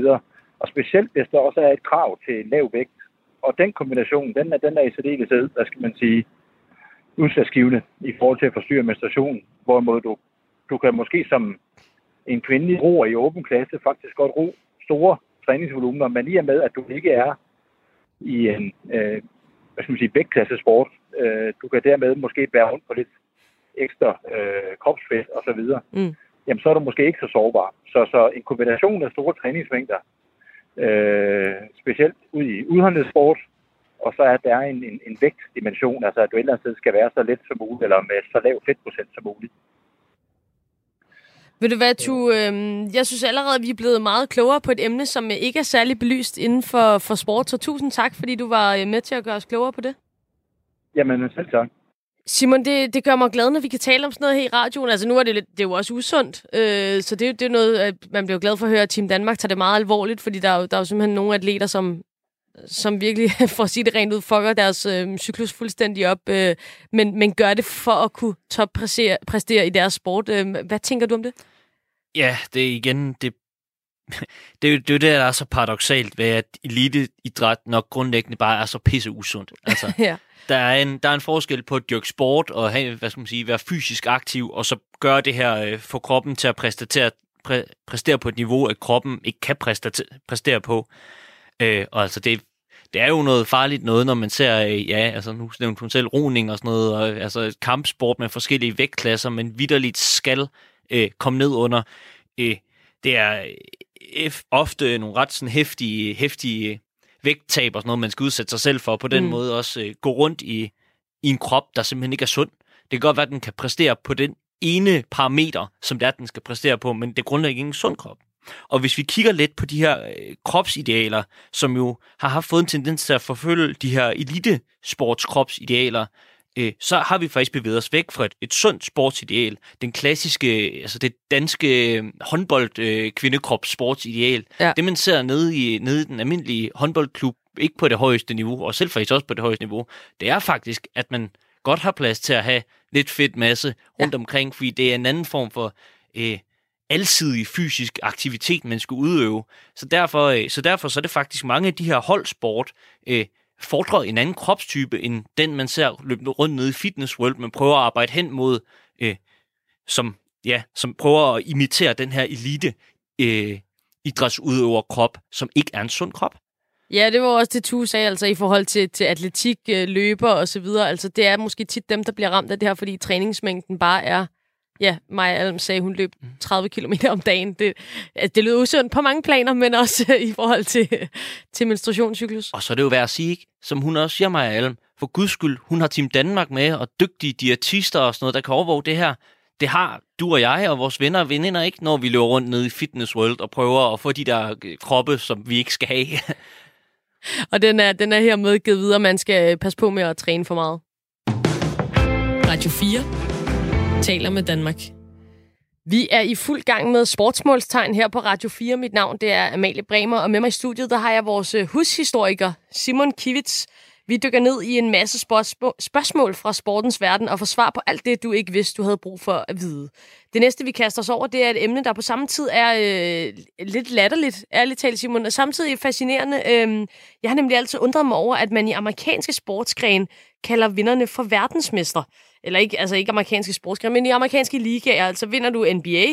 Og specielt hvis der også er et krav til lav vægt. Og den kombination, den er, den er i særdeleshed, hvad skal man sige, udsatsgivende i forhold til at forstyrre menstruation, hvorimod du, du kan måske som en kvindelig roer i åben klasse faktisk godt ro store træningsvolumener, men i og med, at du ikke er i en øh, hvad skal man sige, vægtklasse sport, øh, du kan dermed måske bære rundt på lidt ekstra øh, kropsfedt og så videre, mm. jamen så er du måske ikke så sårbar. Så, så en kombination af store træningsmængder, øh, specielt ud i udholdenhedssport, og så er der en, en, en vægtdimension, altså at du et eller andet sted skal være så let som muligt, eller med så lav fedtprocent som muligt. Ved du hvad, tu, øh, jeg synes allerede, at vi er blevet meget klogere på et emne, som ikke er særlig belyst inden for, for sport. Så tusind tak, fordi du var øh, med til at gøre os klogere på det. Jamen, selv tak. Simon, det, det gør mig glad, når vi kan tale om sådan noget her i radioen. Altså nu er det, lidt, det er jo også usundt, øh, så det, det er noget, man bliver glad for at høre, at Team Danmark tager det meget alvorligt, fordi der er jo, der er jo simpelthen nogle atleter, som, som virkelig, (laughs) for at sige det rent ud, fucker deres øh, cyklus fuldstændig op, øh, men, men gør det for at kunne toppræstere præstere i deres sport. Øh, hvad tænker du om det? Ja, det er igen, det, (laughs) det, er jo, det er jo det, der er så paradoxalt ved, at eliteidræt nok grundlæggende bare er så pisse usundt. Altså, (laughs) ja. der, er en, der er en forskel på at dyrke sport og have, hvad skal man sige, være fysisk aktiv, og så gøre det her, øh, få kroppen til at præstere, præ, præstere på et niveau, at kroppen ikke kan præstere, præstere på. Øh, og altså, det, det er jo noget farligt noget, når man ser, øh, ja, altså nu nævnte hun selv roning og sådan noget, og, altså kampsport med forskellige vægtklasser, men vidderligt skal øh, komme ned under. Øh, det er ofte nogle ret sådan hæftige, hæftige vægttab og sådan noget, man skal udsætte sig selv for. På den mm. måde også øh, gå rundt i, i en krop, der simpelthen ikke er sund. Det kan godt være, at den kan præstere på den ene parameter, som det er, den skal præstere på, men det er grundlæggende ikke en sund krop. Og hvis vi kigger lidt på de her øh, kropsidealer, som jo har haft fået en tendens til at forfølge de her elitesportskropsidealer, øh, så har vi faktisk bevæget os væk fra et, et sundt sportsideal. Den klassiske, altså det danske øh, håndbold øh, kvindekrop sportsideal. Ja. Det man ser nede i, nede i den almindelige håndboldklub, ikke på det højeste niveau, og selv faktisk også på det højeste niveau, det er faktisk, at man godt har plads til at have lidt fedt masse rundt ja. omkring, fordi det er en anden form for øh, alsidig fysisk aktivitet, man skal udøve. Så derfor, øh, så derfor så er det faktisk mange af de her holdsport, øh, fordrer en anden kropstype, end den, man ser løbe rundt nede i Fitness World. Man prøver at arbejde hen mod, øh, som, ja, som prøver at imitere den her elite øh, idrætsudøver krop, som ikke er en sund krop. Ja, det var også det, du sagde, altså i forhold til, til atletik, øh, løber og så videre. Altså, det er måske tit dem, der bliver ramt af det her, fordi træningsmængden bare er ja, Maja Alm sagde, hun løb 30 km om dagen. Det, altså, det lyder usundt på mange planer, men også i forhold til, til menstruationscyklus. Og så er det jo værd at sige, ikke? som hun også siger, Maja Alm, for guds skyld, hun har Team Danmark med, og dygtige diætister og sådan noget, der kan overvåge det her. Det har du og jeg og vores venner og veninder ikke, når vi løber rundt nede i Fitness World og prøver at få de der øh, kroppe, som vi ikke skal have. (laughs) og den er, den er hermed givet videre, man skal passe på med at træne for meget. Radio 4 taler med Danmark. Vi er i fuld gang med sportsmålstegn her på Radio 4. Mit navn det er Amalie Bremer, og med mig i studiet der har jeg vores øh, hushistoriker Simon Kivits. Vi dykker ned i en masse spørgsmål fra sportens verden og får svar på alt det, du ikke vidste, du havde brug for at vide. Det næste, vi kaster os over, det er et emne, der på samme tid er øh, lidt latterligt, ærligt talt, Simon, og samtidig fascinerende. Øh, jeg har nemlig altid undret mig over, at man i amerikanske sportsgren kalder vinderne for verdensmestre. Eller ikke, altså ikke amerikanske sportsgrene, men i amerikanske ligaer. Altså vinder du NBA,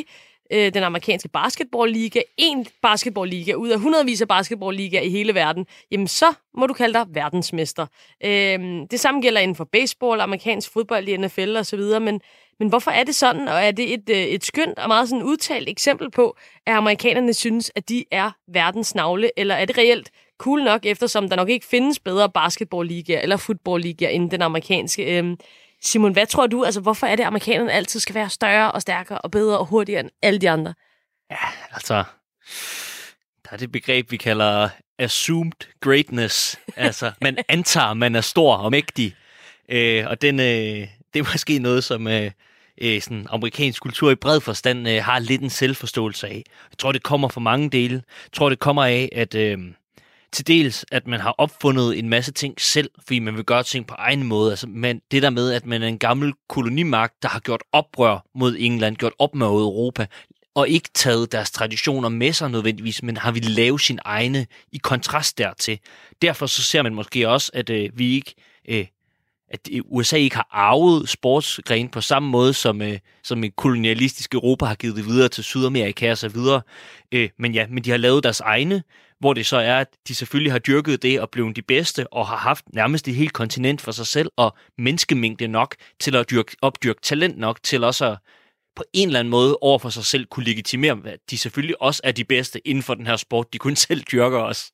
øh, den amerikanske basketballliga, en basketballliga ud af hundredvis af basketballligaer i hele verden, jamen så må du kalde dig verdensmester. Øh, det samme gælder inden for baseball, amerikansk fodbold i NFL og så videre, men, men hvorfor er det sådan, og er det et, øh, et skønt og meget sådan udtalt eksempel på, at amerikanerne synes, at de er verdens navle, eller er det reelt cool nok, eftersom der nok ikke findes bedre basketballligaer eller fodboldligaer end den amerikanske? Øh, Simon, hvad tror du? Altså, hvorfor er det, at amerikanerne altid skal være større og stærkere og bedre og hurtigere end alle de andre? Ja, altså... Der er det begreb, vi kalder assumed greatness. (laughs) Altså, man antager, man er stor og mægtig. Øh, og den, øh, det er måske noget, som øh, øh, sådan amerikansk kultur i bred forstand øh, har lidt en selvforståelse af. Jeg tror, det kommer fra mange dele. Jeg tror, det kommer af, at... Øh, til dels, at man har opfundet en masse ting selv, fordi man vil gøre ting på egen måde. Altså, men det der med, at man er en gammel kolonimagt, der har gjort oprør mod England, gjort op med Europa, og ikke taget deres traditioner med sig nødvendigvis, men har vi lavet sin egne i kontrast dertil. Derfor så ser man måske også, at øh, vi ikke øh, at USA ikke har arvet sportsgren på samme måde, som, øh, som en kolonialistisk Europa har givet det videre til Sydamerika og så videre. Øh, men ja, men de har lavet deres egne, hvor det så er, at de selvfølgelig har dyrket det og blevet de bedste, og har haft nærmest et helt kontinent for sig selv, og menneskemængde nok til at dyrke, opdyrke talent nok til også at på en eller anden måde over for sig selv kunne legitimere, at de selvfølgelig også er de bedste inden for den her sport. De kun selv dyrker os.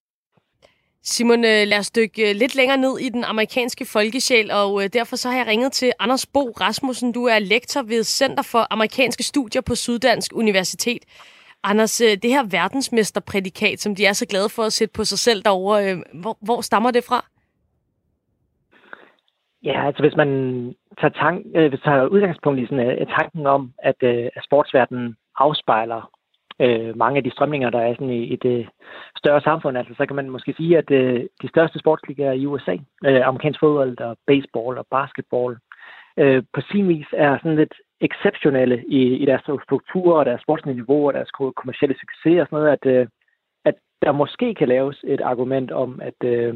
Simon, øh, lad os dykke øh, lidt længere ned i den amerikanske folkesjæl, og øh, derfor så har jeg ringet til Anders Bo Rasmussen. Du er lektor ved Center for Amerikanske Studier på Syddansk Universitet. Anders, øh, det her verdensmesterprædikat, som de er så glade for at sætte på sig selv derovre, øh, hvor, hvor stammer det fra? Ja, altså hvis man tager, tank, øh, hvis tager udgangspunkt i sådan, øh, tanken om, at, øh, at sportsverdenen afspejler øh, mange af de strømninger, der er sådan i, i det større samfund. Altså, så kan man måske sige, at øh, de største sportsligaer i USA, øh, amerikansk fodbold og baseball og basketball, øh, på sin vis er sådan lidt exceptionelle i, i deres struktur og deres sportslige niveau og deres kommersielle succes og sådan noget, at, øh, at der måske kan laves et argument om, at, øh,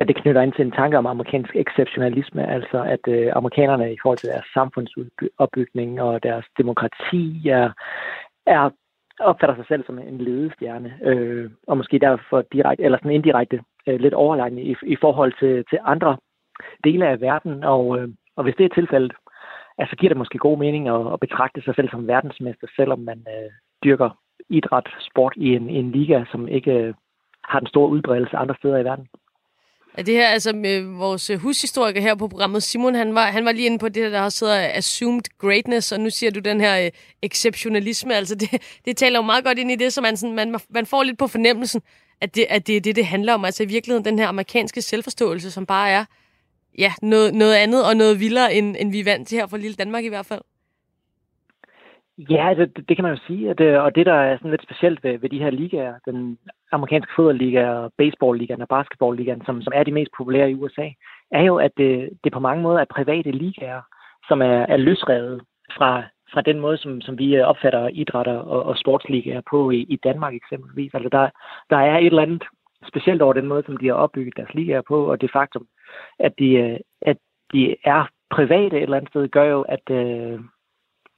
at det knytter ind til en tanke om amerikansk exceptionalisme, altså at øh, amerikanerne i forhold til deres samfundsopbygning og deres demokrati er, er opfatter sig selv som en ledestjerne, øh, og måske derfor direkte, eller sådan indirekte øh, lidt overlegne i, i forhold til, til andre dele af verden. Og, øh, og hvis det er tilfældet, altså giver det måske god mening at, at betragte sig selv som verdensmester, selvom man øh, dyrker idræt, sport i en, i en liga, som ikke øh, har den store udbredelse andre steder i verden. Er det her, altså med vores øh, hushistoriker her på programmet, Simon, han var, han var lige inde på det, der også hedder assumed greatness, og nu siger du den her øh, exceptionalisme. Altså det, det taler jo meget godt ind i det, så man, sådan, man, man får lidt på fornemmelsen, at det, at det er det, det handler om. Altså i virkeligheden den her amerikanske selvforståelse, som bare er ja, noget, noget andet og noget vildere, end, end vi er vant til her fra lille Danmark i hvert fald. Ja, altså, det, det kan man jo sige, at, øh, og det, der er sådan lidt specielt ved, ved de her ligaer, den amerikanske fodboldliga, baseballligaen og basketballligaen, som, som er de mest populære i USA, er jo, at det, det på mange måder er private ligaer, som er, er løsrevet fra, fra den måde, som, som vi opfatter idrætter og, og sportsligaer på i, i Danmark eksempelvis. Altså der, der er et eller andet specielt over den måde, som de har opbygget deres ligaer på, og det faktum, at de, at de er private et eller andet sted, gør jo, at, øh,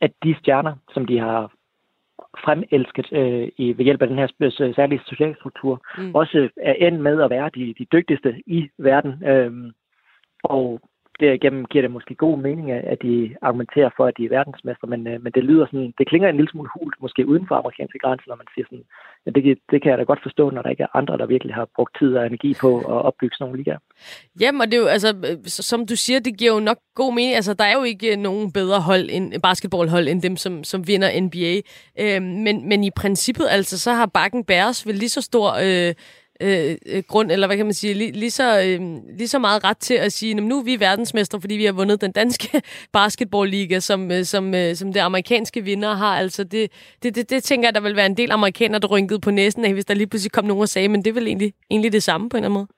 at de stjerner, som de har fremelsket øh, i, ved hjælp af den her særlige sociale struktur, mm. også er endt med at være de, de dygtigste i verden. Øhm, og derigennem giver det måske god mening, at de argumenterer for, at de er verdensmester, men, øh, men det lyder sådan, det klinger en lille smule hult, måske uden for amerikanske grænser, når man siger sådan, ja, det, det kan jeg da godt forstå, når der ikke er andre, der virkelig har brugt tid og energi på at opbygge sådan nogle ligaer. Jamen, og det er jo, altså, øh, som du siger, det giver jo nok god mening. Altså, der er jo ikke øh, nogen bedre hold end øh, basketballhold, end dem, som, som vinder NBA. Øh, men, men i princippet, altså, så har Bakken Bæres vel lige så stor øh, Øh, øh, grund, eller hvad kan man sige, lige, lige, så, øh, lige så meget ret til at sige, nu er vi verdensmester, fordi vi har vundet den danske (laughs) basketballliga, som, øh, som, øh, som det amerikanske vinder har. Altså det, det, det, det tænker jeg, der vil være en del amerikanere, der rynkede på næsen af, hvis der lige pludselig kom nogen og sagde, men det er vel egentlig, egentlig det samme på en eller anden måde.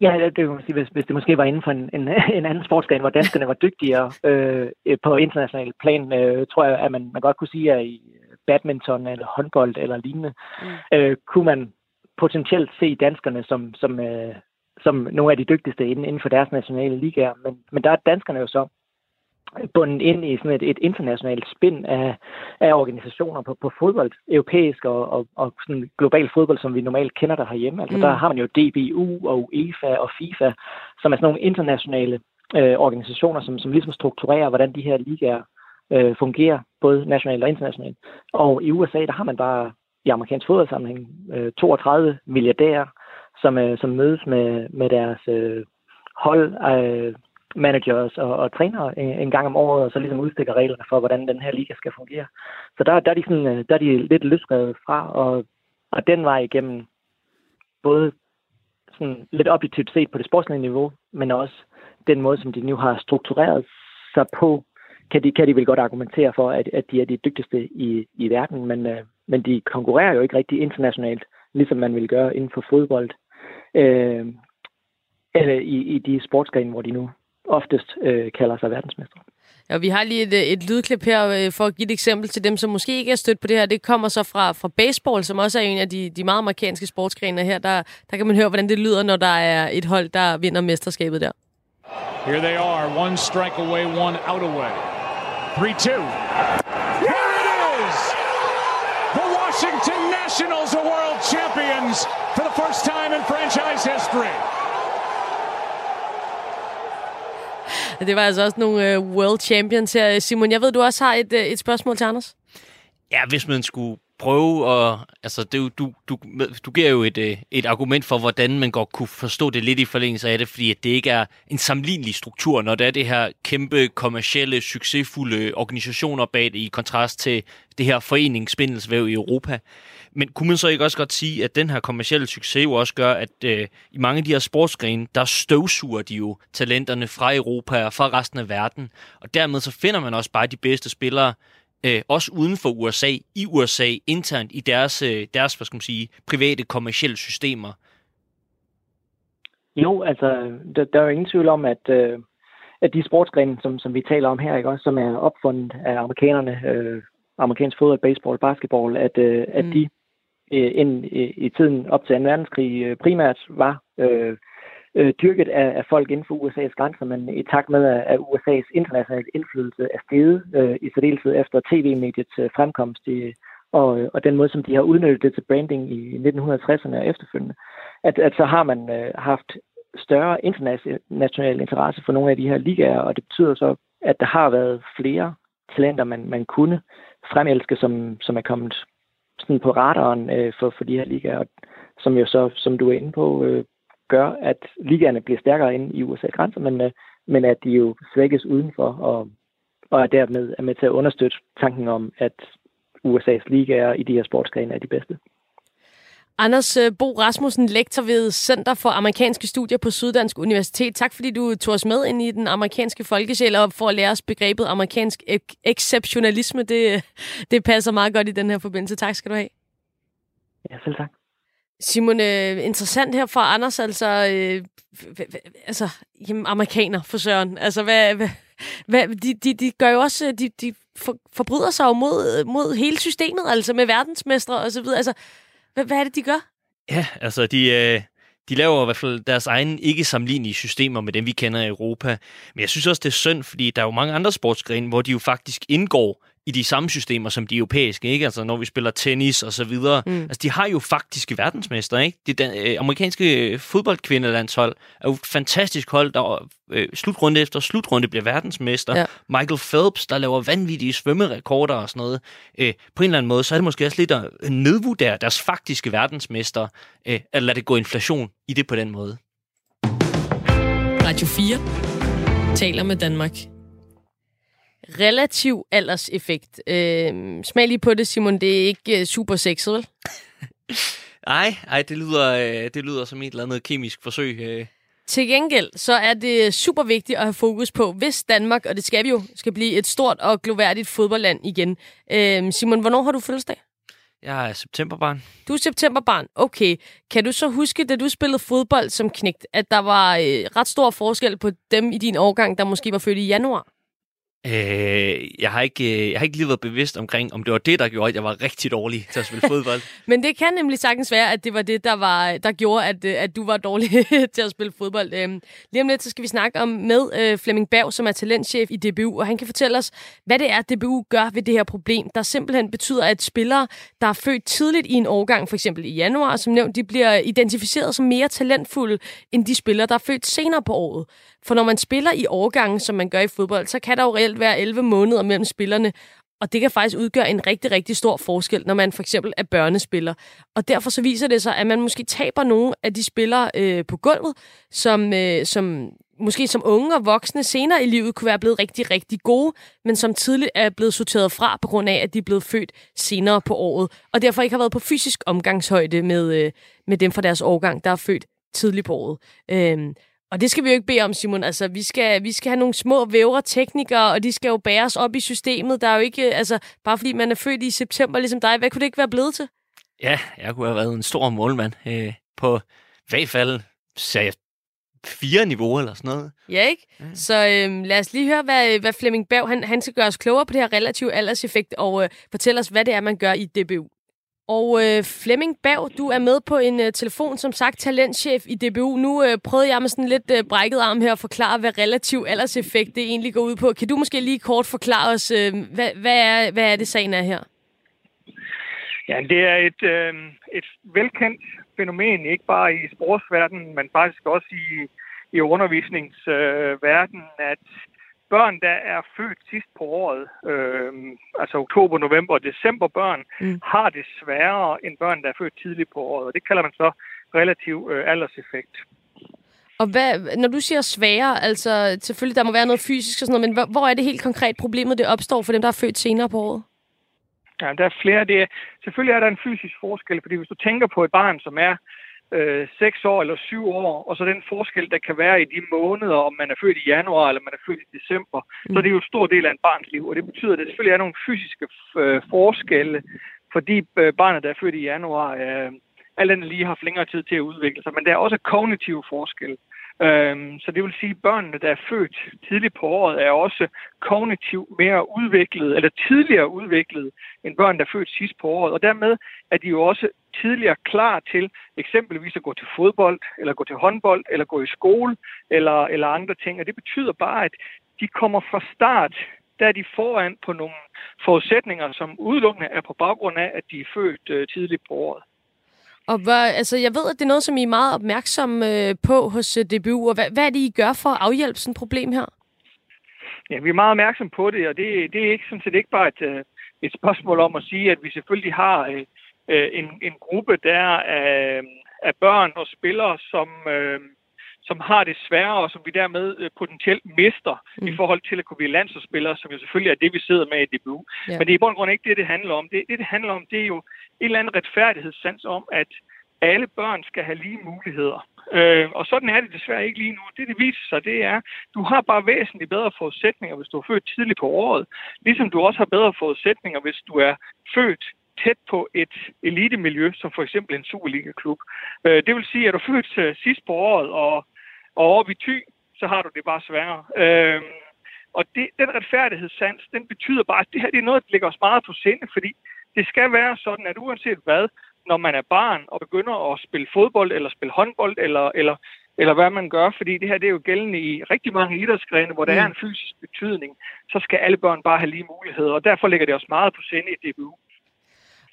Ja, det kan man sige, hvis, hvis det måske var inden for en, en, (laughs) en anden sportsgren, hvor danskerne var dygtigere øh, på international plan, øh, tror jeg, at man, man godt kunne sige, at i badminton eller håndbold eller lignende, mm. øh, kunne man potentielt se danskerne som, som, øh, som nogle af de dygtigste inden, inden for deres nationale ligaer. Men, men der er danskerne jo så bundet ind i sådan et, et internationalt spind af, af organisationer på, på fodbold, europæisk og, og, og sådan global fodbold, som vi normalt kender der herhjemme. Altså mm. der har man jo DBU og UEFA og FIFA, som er sådan nogle internationale øh, organisationer, som, som ligesom strukturerer, hvordan de her ligaer øh, fungerer, både nationalt og internationalt. Og i USA, der har man bare i amerikansk fodboldsammenhæng øh, 32 milliardærer, som, øh, som mødes med, med deres øh, hold, øh, managers og, og trænere en, en gang om året, og så ligesom udstikker reglerne for, hvordan den her liga skal fungere. Så der, der, er, de sådan, øh, der er de lidt løsrevet fra, og, og den vej igennem både sådan lidt objektivt set på det sportslige niveau, men også den måde, som de nu har struktureret sig på, kan de, kan de vel godt argumentere for, at, at de er de dygtigste i, i verden, men, øh, men de konkurrerer jo ikke rigtig internationalt, ligesom man vil gøre inden for fodbold, øh, eller i, i de sportsgrene, hvor de nu oftest øh, kalder sig verdensmester. Ja, vi har lige et, øh, et lydklip her øh, for at give et eksempel til dem, som måske ikke er stødt på det her. Det kommer så fra, fra baseball, som også er en af de, de meget amerikanske sportsgrene her. Der, der kan man høre, hvordan det lyder, når der er et hold, der vinder mesterskabet der. Here they are, one strike away, one out away. 3-2. Here it is! The Washington Nationals are world champions for the first time in franchise history. Det var altså også nogle uh, world champions her. Simon, jeg ved, du også har et, uh, et spørgsmål til Anders. Ja, hvis man skulle prøve at... Altså, det, du, du, du giver jo et, øh, et argument for, hvordan man godt kunne forstå det lidt i forlængelse af det, fordi at det ikke er en sammenlignelig struktur, når det er det her kæmpe, kommercielle, succesfulde organisationer bag det, i kontrast til det her foreningsspindelsvæv i Europa. Men kunne man så ikke også godt sige, at den her kommercielle succes jo også gør, at øh, i mange af de her sportsgrene, der støvsuger de jo talenterne fra Europa og fra resten af verden. Og dermed så finder man også bare de bedste spillere, øh, også uden for USA, i USA, internt i deres, øh, deres hvad skal man sige, private kommercielle systemer? Jo, altså, der, der er jo ingen tvivl om, at, øh, at de sportsgrene, som, som vi taler om her, ikke, også, som er opfundet af amerikanerne, øh, amerikansk fodbold, baseball, basketball, at, øh, mm. at de øh, ind i, i tiden op til 2. verdenskrig øh, primært var øh, øh, dyrket af, af folk inden for USA's grænser, men i takt med, at USA's internationale indflydelse er steget, øh, i særdeleshed efter tv-mediets øh, fremkomst i, og, øh, og den måde, som de har udnyttet det til branding i 1960'erne og efterfølgende, at, at så har man øh, haft større international interesse for nogle af de her ligaer, og det betyder så, at der har været flere talenter, man, man kunne fremelske, som, som er kommet sådan på radaren øh, for, for de her ligaer, som jo så, som du er inde på, øh, gør, at ligaerne bliver stærkere inde i USA's grænser, men, øh, men at de jo svækkes udenfor, og, og er dermed er med til at understøtte tanken om, at USA's ligaer i de her sportsgrene er de bedste. Anders øh, Bo Rasmussen, lektor ved Center for Amerikanske Studier på Syddansk Universitet. Tak fordi du tog os med ind i den amerikanske folkesjæl og for at lære os begrebet amerikansk ek- exceptionalisme. Det, det passer meget godt i den her forbindelse. Tak skal du have. Ja, selv tak. Simon, øh, interessant her fra Anders, altså, øh, altså jamen, amerikaner for søren. Altså, hvad, hvad, hvad, de, de, de gør jo også, de, de for, forbryder sig jo mod, mod hele systemet, altså med verdensmestre og så videre. Altså, hvad, hvad er det, de gør? Ja, altså, de, øh, de laver i hvert fald deres egne ikke sammenlignelige systemer med dem, vi kender i Europa. Men jeg synes også, det er synd, fordi der er jo mange andre sportsgrene, hvor de jo faktisk indgår i de samme systemer som de europæiske, ikke? Altså når vi spiller tennis og så videre. Mm. Altså de har jo faktiske verdensmester, ikke? Det øh, amerikanske fodboldkvindelandshold er jo et fantastisk hold, der øh, slutrunde efter slutrunde bliver verdensmester. Ja. Michael Phelps, der laver vanvittige svømmerekorder og sådan noget. Øh, på en eller anden måde, så er det måske også lidt at nedvurdere deres faktiske verdensmester, øh, at lade det gå inflation i det på den måde. Radio 4 taler med Danmark relativ alderseffekt. Øh, smag lige på det, Simon. Det er ikke uh, super sexet, vel? Nej, ej, det lyder, øh, det lyder som et eller andet kemisk forsøg. Øh. Til gengæld, så er det super vigtigt at have fokus på, hvis Danmark, og det skal vi jo, skal blive et stort og gloværdigt fodboldland igen. Øh, Simon, hvornår har du fødselsdag? Jeg er septemberbarn. Du er septemberbarn. Okay. Kan du så huske, da du spillede fodbold som knægt, at der var øh, ret stor forskel på dem i din årgang, der måske var født i januar? Øh, jeg, har ikke, øh, jeg har ikke lige været bevidst omkring, om det var det, der gjorde, at jeg var rigtig dårlig til at spille (laughs) fodbold. Men det kan nemlig sagtens være, at det var det, der, var, der gjorde, at, øh, at du var dårlig (laughs) til at spille fodbold. Øh, lige om lidt, så skal vi snakke om med øh, Flemming Berg, som er talentchef i DBU, og han kan fortælle os, hvad det er, DBU gør ved det her problem, der simpelthen betyder, at spillere, der er født tidligt i en årgang, for eksempel i januar, som nævnt, de bliver identificeret som mere talentfulde, end de spillere, der er født senere på året. For når man spiller i årgangen, som man gør i fodbold, så kan der jo reelt være 11 måneder mellem spillerne, og det kan faktisk udgøre en rigtig, rigtig stor forskel, når man for eksempel er børnespiller. Og derfor så viser det sig, at man måske taber nogle af de spillere øh, på gulvet, som, øh, som måske som unge og voksne senere i livet kunne være blevet rigtig, rigtig gode, men som tidligt er blevet sorteret fra på grund af, at de er blevet født senere på året, og derfor ikke har været på fysisk omgangshøjde med, øh, med dem fra deres årgang, der er født tidligt på året. Øh, og det skal vi jo ikke bede om, Simon. Altså, vi skal, vi skal have nogle små vævre teknikere, og de skal jo bæres op i systemet. Der er jo ikke, altså, bare fordi man er født i september ligesom dig, hvad kunne det ikke være blevet til? Ja, jeg kunne have været en stor målmand øh, på i hvert fald jeg, fire niveauer eller sådan noget. Ja, ikke? Ja. Så øh, lad os lige høre, hvad, hvad Flemming Berg, han, han skal gøre os klogere på det her relative alderseffekt, og øh, fortælle os, hvad det er, man gør i DBU. Og øh, Flemming Bav, du er med på en øh, telefon, som sagt talentchef i DBU. Nu øh, prøvede jeg med sådan lidt øh, brækket arm her at forklare, hvad relativ alderseffekt det egentlig går ud på. Kan du måske lige kort forklare os, øh, hvad, hvad, er, hvad er det sagen er her? Ja, det er et, øh, et velkendt fænomen, ikke bare i sportsverdenen, men faktisk også i, i undervisningsverdenen, øh, at børn, der er født sidst på året, øh, altså oktober, november og december børn, mm. har det sværere end børn, der er født tidligt på året. Og det kalder man så relativ øh, alderseffekt. Og hvad, når du siger sværere, altså selvfølgelig der må være noget fysisk og sådan noget, men hvor, hvor er det helt konkret problemet, det opstår for dem, der er født senere på året? Ja, der er flere. Det er, selvfølgelig er der en fysisk forskel, fordi hvis du tænker på et barn, som er øh, 6 år eller 7 år, og så den forskel, der kan være i de måneder, om man er født i januar eller man er født i december, mm. så det er jo en stor del af en barns liv, og det betyder, at der selvfølgelig er nogle fysiske øh, forskelle, fordi øh, barnet, der er født i januar, øh, alt andet lige har haft længere tid til at udvikle sig, men der er også kognitive forskelle. Øhm, så det vil sige, at børnene, der er født tidligt på året, er også kognitivt mere udviklet, eller tidligere udviklet, end børn, der er født sidst på året. Og dermed er de jo også tidligere klar til eksempelvis at gå til fodbold, eller gå til håndbold, eller gå i skole, eller, eller andre ting. Og det betyder bare, at de kommer fra start der er de foran på nogle forudsætninger, som udelukkende er på baggrund af, at de er født øh, tidligt på året. Og hvor, altså, jeg ved, at det er noget, som I er meget opmærksom øh, på hos øh, DBU, og hvad, hvad er det, I gør for at afhjælpe sådan et problem her? Ja, vi er meget opmærksom på det, og det, det er ikke sådan set ikke bare et, øh, et spørgsmål om at sige, at vi selvfølgelig har øh, øh en, en gruppe der af, øh, af børn og spillere, som, øh, som har det sværere, og som vi dermed øh, potentielt mister mm. i forhold til at kunne blive landsholdsspillere, som jo selvfølgelig er det, vi sidder med i DBU. Ja. Men det er i bund og grund ikke det, det handler om. Det, det, det handler om, det er jo en eller anden retfærdighedssans om, at alle børn skal have lige muligheder. Øh, og sådan er det desværre ikke lige nu. Det, det viser sig, det er, du har bare væsentligt bedre forudsætninger, hvis du er født tidligt på året. Ligesom du også har bedre forudsætninger, hvis du er født tæt på et elitemiljø, som for eksempel en Superliga-klub. Øh, det vil sige, at du er født øh, sidst på året og, og over i Thy, så har du det bare sværere. Øh, og det, den retfærdighedssans, den betyder bare, at det her det er noget, der ligger os meget på sinde, fordi det skal være sådan, at uanset hvad, når man er barn og begynder at spille fodbold, eller spille håndbold, eller, eller eller hvad man gør, fordi det her det er jo gældende i rigtig mange idrætsgrene, hvor der mm. er en fysisk betydning, så skal alle børn bare have lige muligheder, og derfor ligger det også meget på sinde i DBU.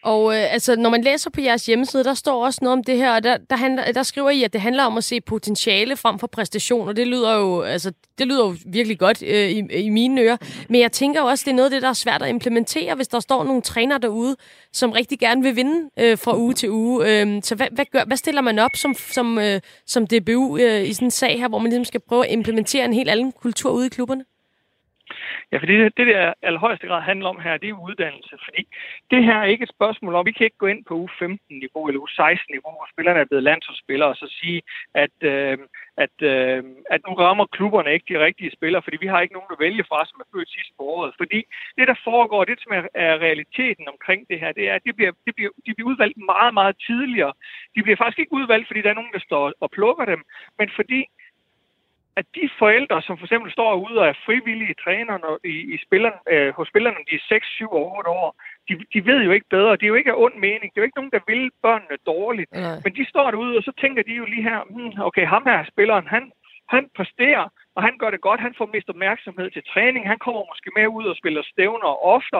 Og øh, altså, når man læser på jeres hjemmeside, der står også noget om det her, og der, der, handler, der skriver I, at det handler om at se potentiale frem for præstation, og det lyder jo, altså, det lyder jo virkelig godt øh, i, i mine ører. Men jeg tænker jo også, det er noget af det, der er svært at implementere, hvis der står nogle trænere derude, som rigtig gerne vil vinde øh, fra uge til uge. Øh, så hvad, hvad, gør, hvad stiller man op som, som, øh, som DBU øh, i sådan en sag her, hvor man ligesom skal prøve at implementere en helt anden kultur ude i klubberne? Ja, fordi det, det der allerhøjeste grad handler om her, det er uddannelse. Fordi det her er ikke et spørgsmål om, vi kan ikke gå ind på u 15-niveau eller u 16-niveau, hvor spillerne er blevet landsholdsspillere, og så sige, at, øh, at, øh, at nu rammer klubberne ikke de rigtige spillere, fordi vi har ikke nogen at vælge fra, som er født sidst på året. Fordi det, der foregår, det som er, er realiteten omkring det her, det er, at de bliver, de, bliver, de bliver udvalgt meget, meget tidligere. De bliver faktisk ikke udvalgt, fordi der er nogen, der står og plukker dem, men fordi at de forældre, som for eksempel står ude og er frivillige træner i, i spillerne, øh, hos spillerne, de er 6, 7 og 8 år, de, de ved jo ikke bedre. Det er jo ikke af ond mening. Det er jo ikke nogen, der vil børnene dårligt. Nej. Men de står derude, og så tænker de jo lige her, hmm, okay, ham her spilleren, han, han præsterer, og han gør det godt. Han får mest opmærksomhed til træning. Han kommer måske med ud og spiller stævner ofte.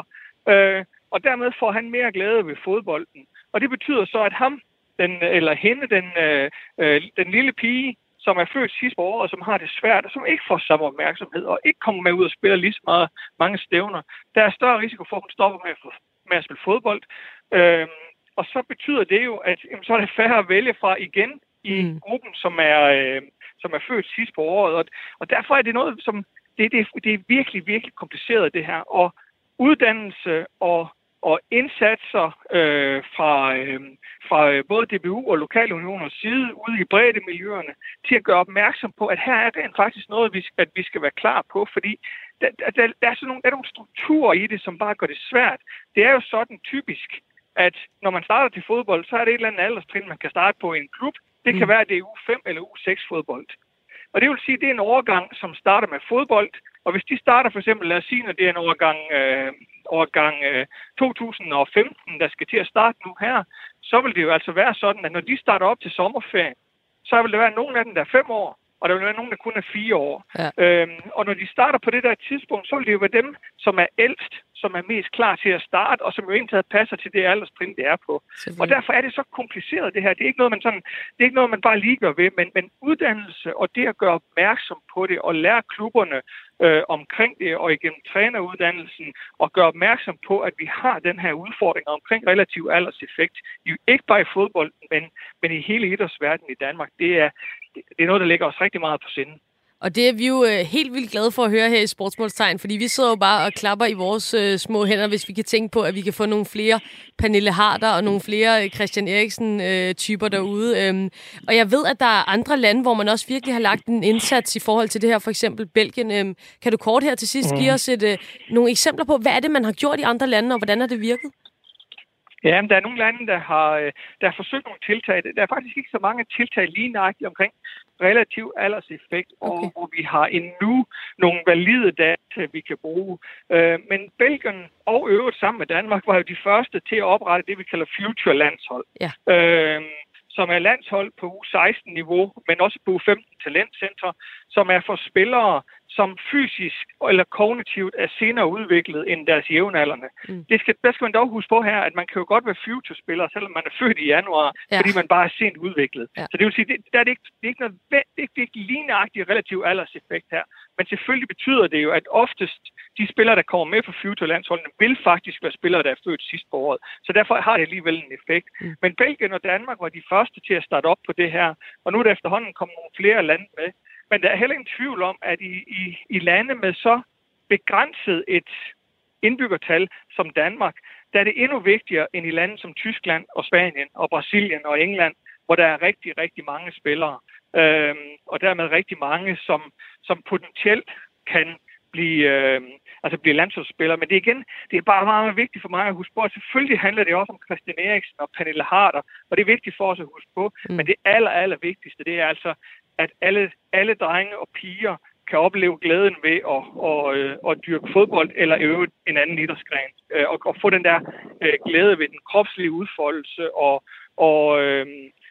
Øh, og dermed får han mere glæde ved fodbolden. Og det betyder så, at ham, den, eller hende, den, øh, øh, den lille pige, som er født sidste år, og som har det svært, og som ikke får samme opmærksomhed, og ikke kommer med ud og spiller lige så meget, mange stævner, der er større risiko for, at hun stopper med at, få, med at spille fodbold. Øhm, og så betyder det jo, at jamen, så er det færre at vælge fra igen i mm. gruppen, som er, øh, som er født sidst på året. Og, og derfor er det noget, som det, det, det er virkelig, virkelig kompliceret det her. Og uddannelse og og indsatser øh, fra, øh, fra øh, både DBU og lokalunioners side ude i brede miljøerne til at gøre opmærksom på, at her er rent faktisk noget, vi, at vi skal være klar på, fordi der, der, der, er sådan nogle, der er nogle strukturer i det, som bare gør det svært. Det er jo sådan typisk, at når man starter til fodbold, så er det et eller andet alderstrin, man kan starte på i en klub. Det kan mm. være, at det er U5 eller U6 fodbold. Og det vil sige, at det er en overgang, som starter med fodbold. Og hvis de starter for eksempel, lad os sige, når det er en overgang øh, årgang øh, 2015, der skal til at starte nu her, så vil det jo altså være sådan, at når de starter op til sommerferien, så vil der være nogen af dem, der er fem år, og der vil være nogen, der kun er fire år. Ja. Øhm, og når de starter på det der tidspunkt, så vil det jo være dem, som er ældst, som er mest klar til at starte, og som jo egentlig passer til det alderstrin, det er på. Og derfor er det så kompliceret, det her. Det er ikke noget, man, sådan, det er ikke noget, man bare lige gør ved, men, men uddannelse og det at gøre opmærksom på det, og lære klubberne øh, omkring det, og igennem træneruddannelsen, og gøre opmærksom på, at vi har den her udfordring omkring relativ alderseffekt, ikke bare i fodbold, men, men i hele idrætsverdenen i Danmark. Det er, det er noget, der ligger os rigtig meget på sinde. Og det er vi jo øh, helt vildt glade for at høre her i Sportsmålstegn, fordi vi sidder jo bare og klapper i vores øh, små hænder, hvis vi kan tænke på, at vi kan få nogle flere Pernille Harder og nogle flere øh, Christian Eriksen-typer øh, derude. Øhm, og jeg ved, at der er andre lande, hvor man også virkelig har lagt en indsats i forhold til det her, for eksempel Belgien. Øhm, kan du kort her til sidst give mm. os et, øh, nogle eksempler på, hvad er det, man har gjort i andre lande, og hvordan har det virket? Ja, men der er nogle lande, der har, øh, der har forsøgt nogle tiltag. Der er faktisk ikke så mange tiltag lige nøjagtigt omkring relativ alderseffekt, okay. og hvor vi har endnu nogle valide data, vi kan bruge. Øh, men Belgien og øvrigt sammen med Danmark var jo de første til at oprette det, vi kalder future landshold. Ja. Øh, som er landshold på U16-niveau, men også på U15 talentcenter, som er for spillere, som fysisk eller kognitivt er senere udviklet end deres jævnaldrende. Mm. Det skal, der skal man dog huske på her, at man kan jo godt være future-spiller, selvom man er født i januar, ja. fordi man bare er sent udviklet. Ja. Så det vil sige, det, der er det, ikke, det er ikke noget det er ikke, det er ikke lignagtigt relativ alderseffekt her. Men selvfølgelig betyder det jo, at oftest de spillere, der kommer med på future-landsholdene, vil faktisk være spillere, der er født sidst på året. Så derfor har det alligevel en effekt. Mm. Men Belgien og Danmark var de første til at starte op på det her, og nu er der efterhånden kommet nogle flere lande med. Men der er heller ingen tvivl om, at i, i, i lande med så begrænset et indbyggertal som Danmark, der er det endnu vigtigere end i lande som Tyskland og Spanien og Brasilien og England, hvor der er rigtig, rigtig mange spillere. Øhm, og dermed rigtig mange, som, som potentielt kan blive, øh, altså blive landsholdsspillere. Men det er igen, det er bare meget, meget vigtigt for mig at huske på, at selvfølgelig handler det også om Christian Eriksen og Pernille Harder, og det er vigtigt for os at huske på. Mm. Men det aller, aller vigtigste, det er altså, at alle, alle drenge og piger kan opleve glæden ved at, at, at, at dyrke fodbold eller øve en anden idrætsgren. Øh, og, og få den der øh, glæde ved den kropslige udfoldelse og, og, øh,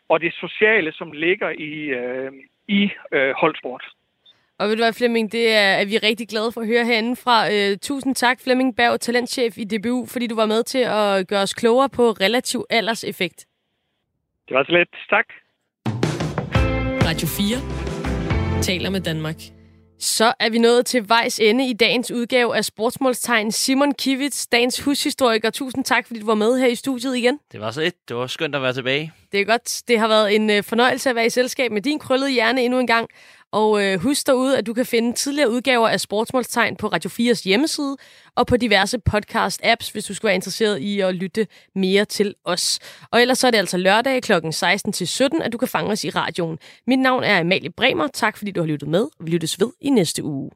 og det sociale, som ligger i, i øh, holdsport. Og ved du hvad, Flemming, det er, er vi rigtig glade for at høre herinde fra. Øh, tusind tak, Flemming Berg, talentchef i DBU, fordi du var med til at gøre os klogere på relativ alderseffekt. Det var så let. Tak. Radio 4 taler med Danmark. Så er vi nået til vejs ende i dagens udgave af Sportsmålstegn. Simon Kivits, dagens hushistoriker. Tusind tak, fordi du var med her i studiet igen. Det var så et. Det var skønt at være tilbage. Det er godt. Det har været en øh, fornøjelse at være i selskab med din krøllede hjerne endnu en gang. Og øh, husk derude, at du kan finde tidligere udgaver af Sportsmålstegn på Radio 4's hjemmeside og på diverse podcast-apps, hvis du skulle være interesseret i at lytte mere til os. Og ellers så er det altså lørdag kl. 16-17, at du kan fange os i radioen. Mit navn er Amalie Bremer. Tak fordi du har lyttet med, og vi lyttes ved i næste uge.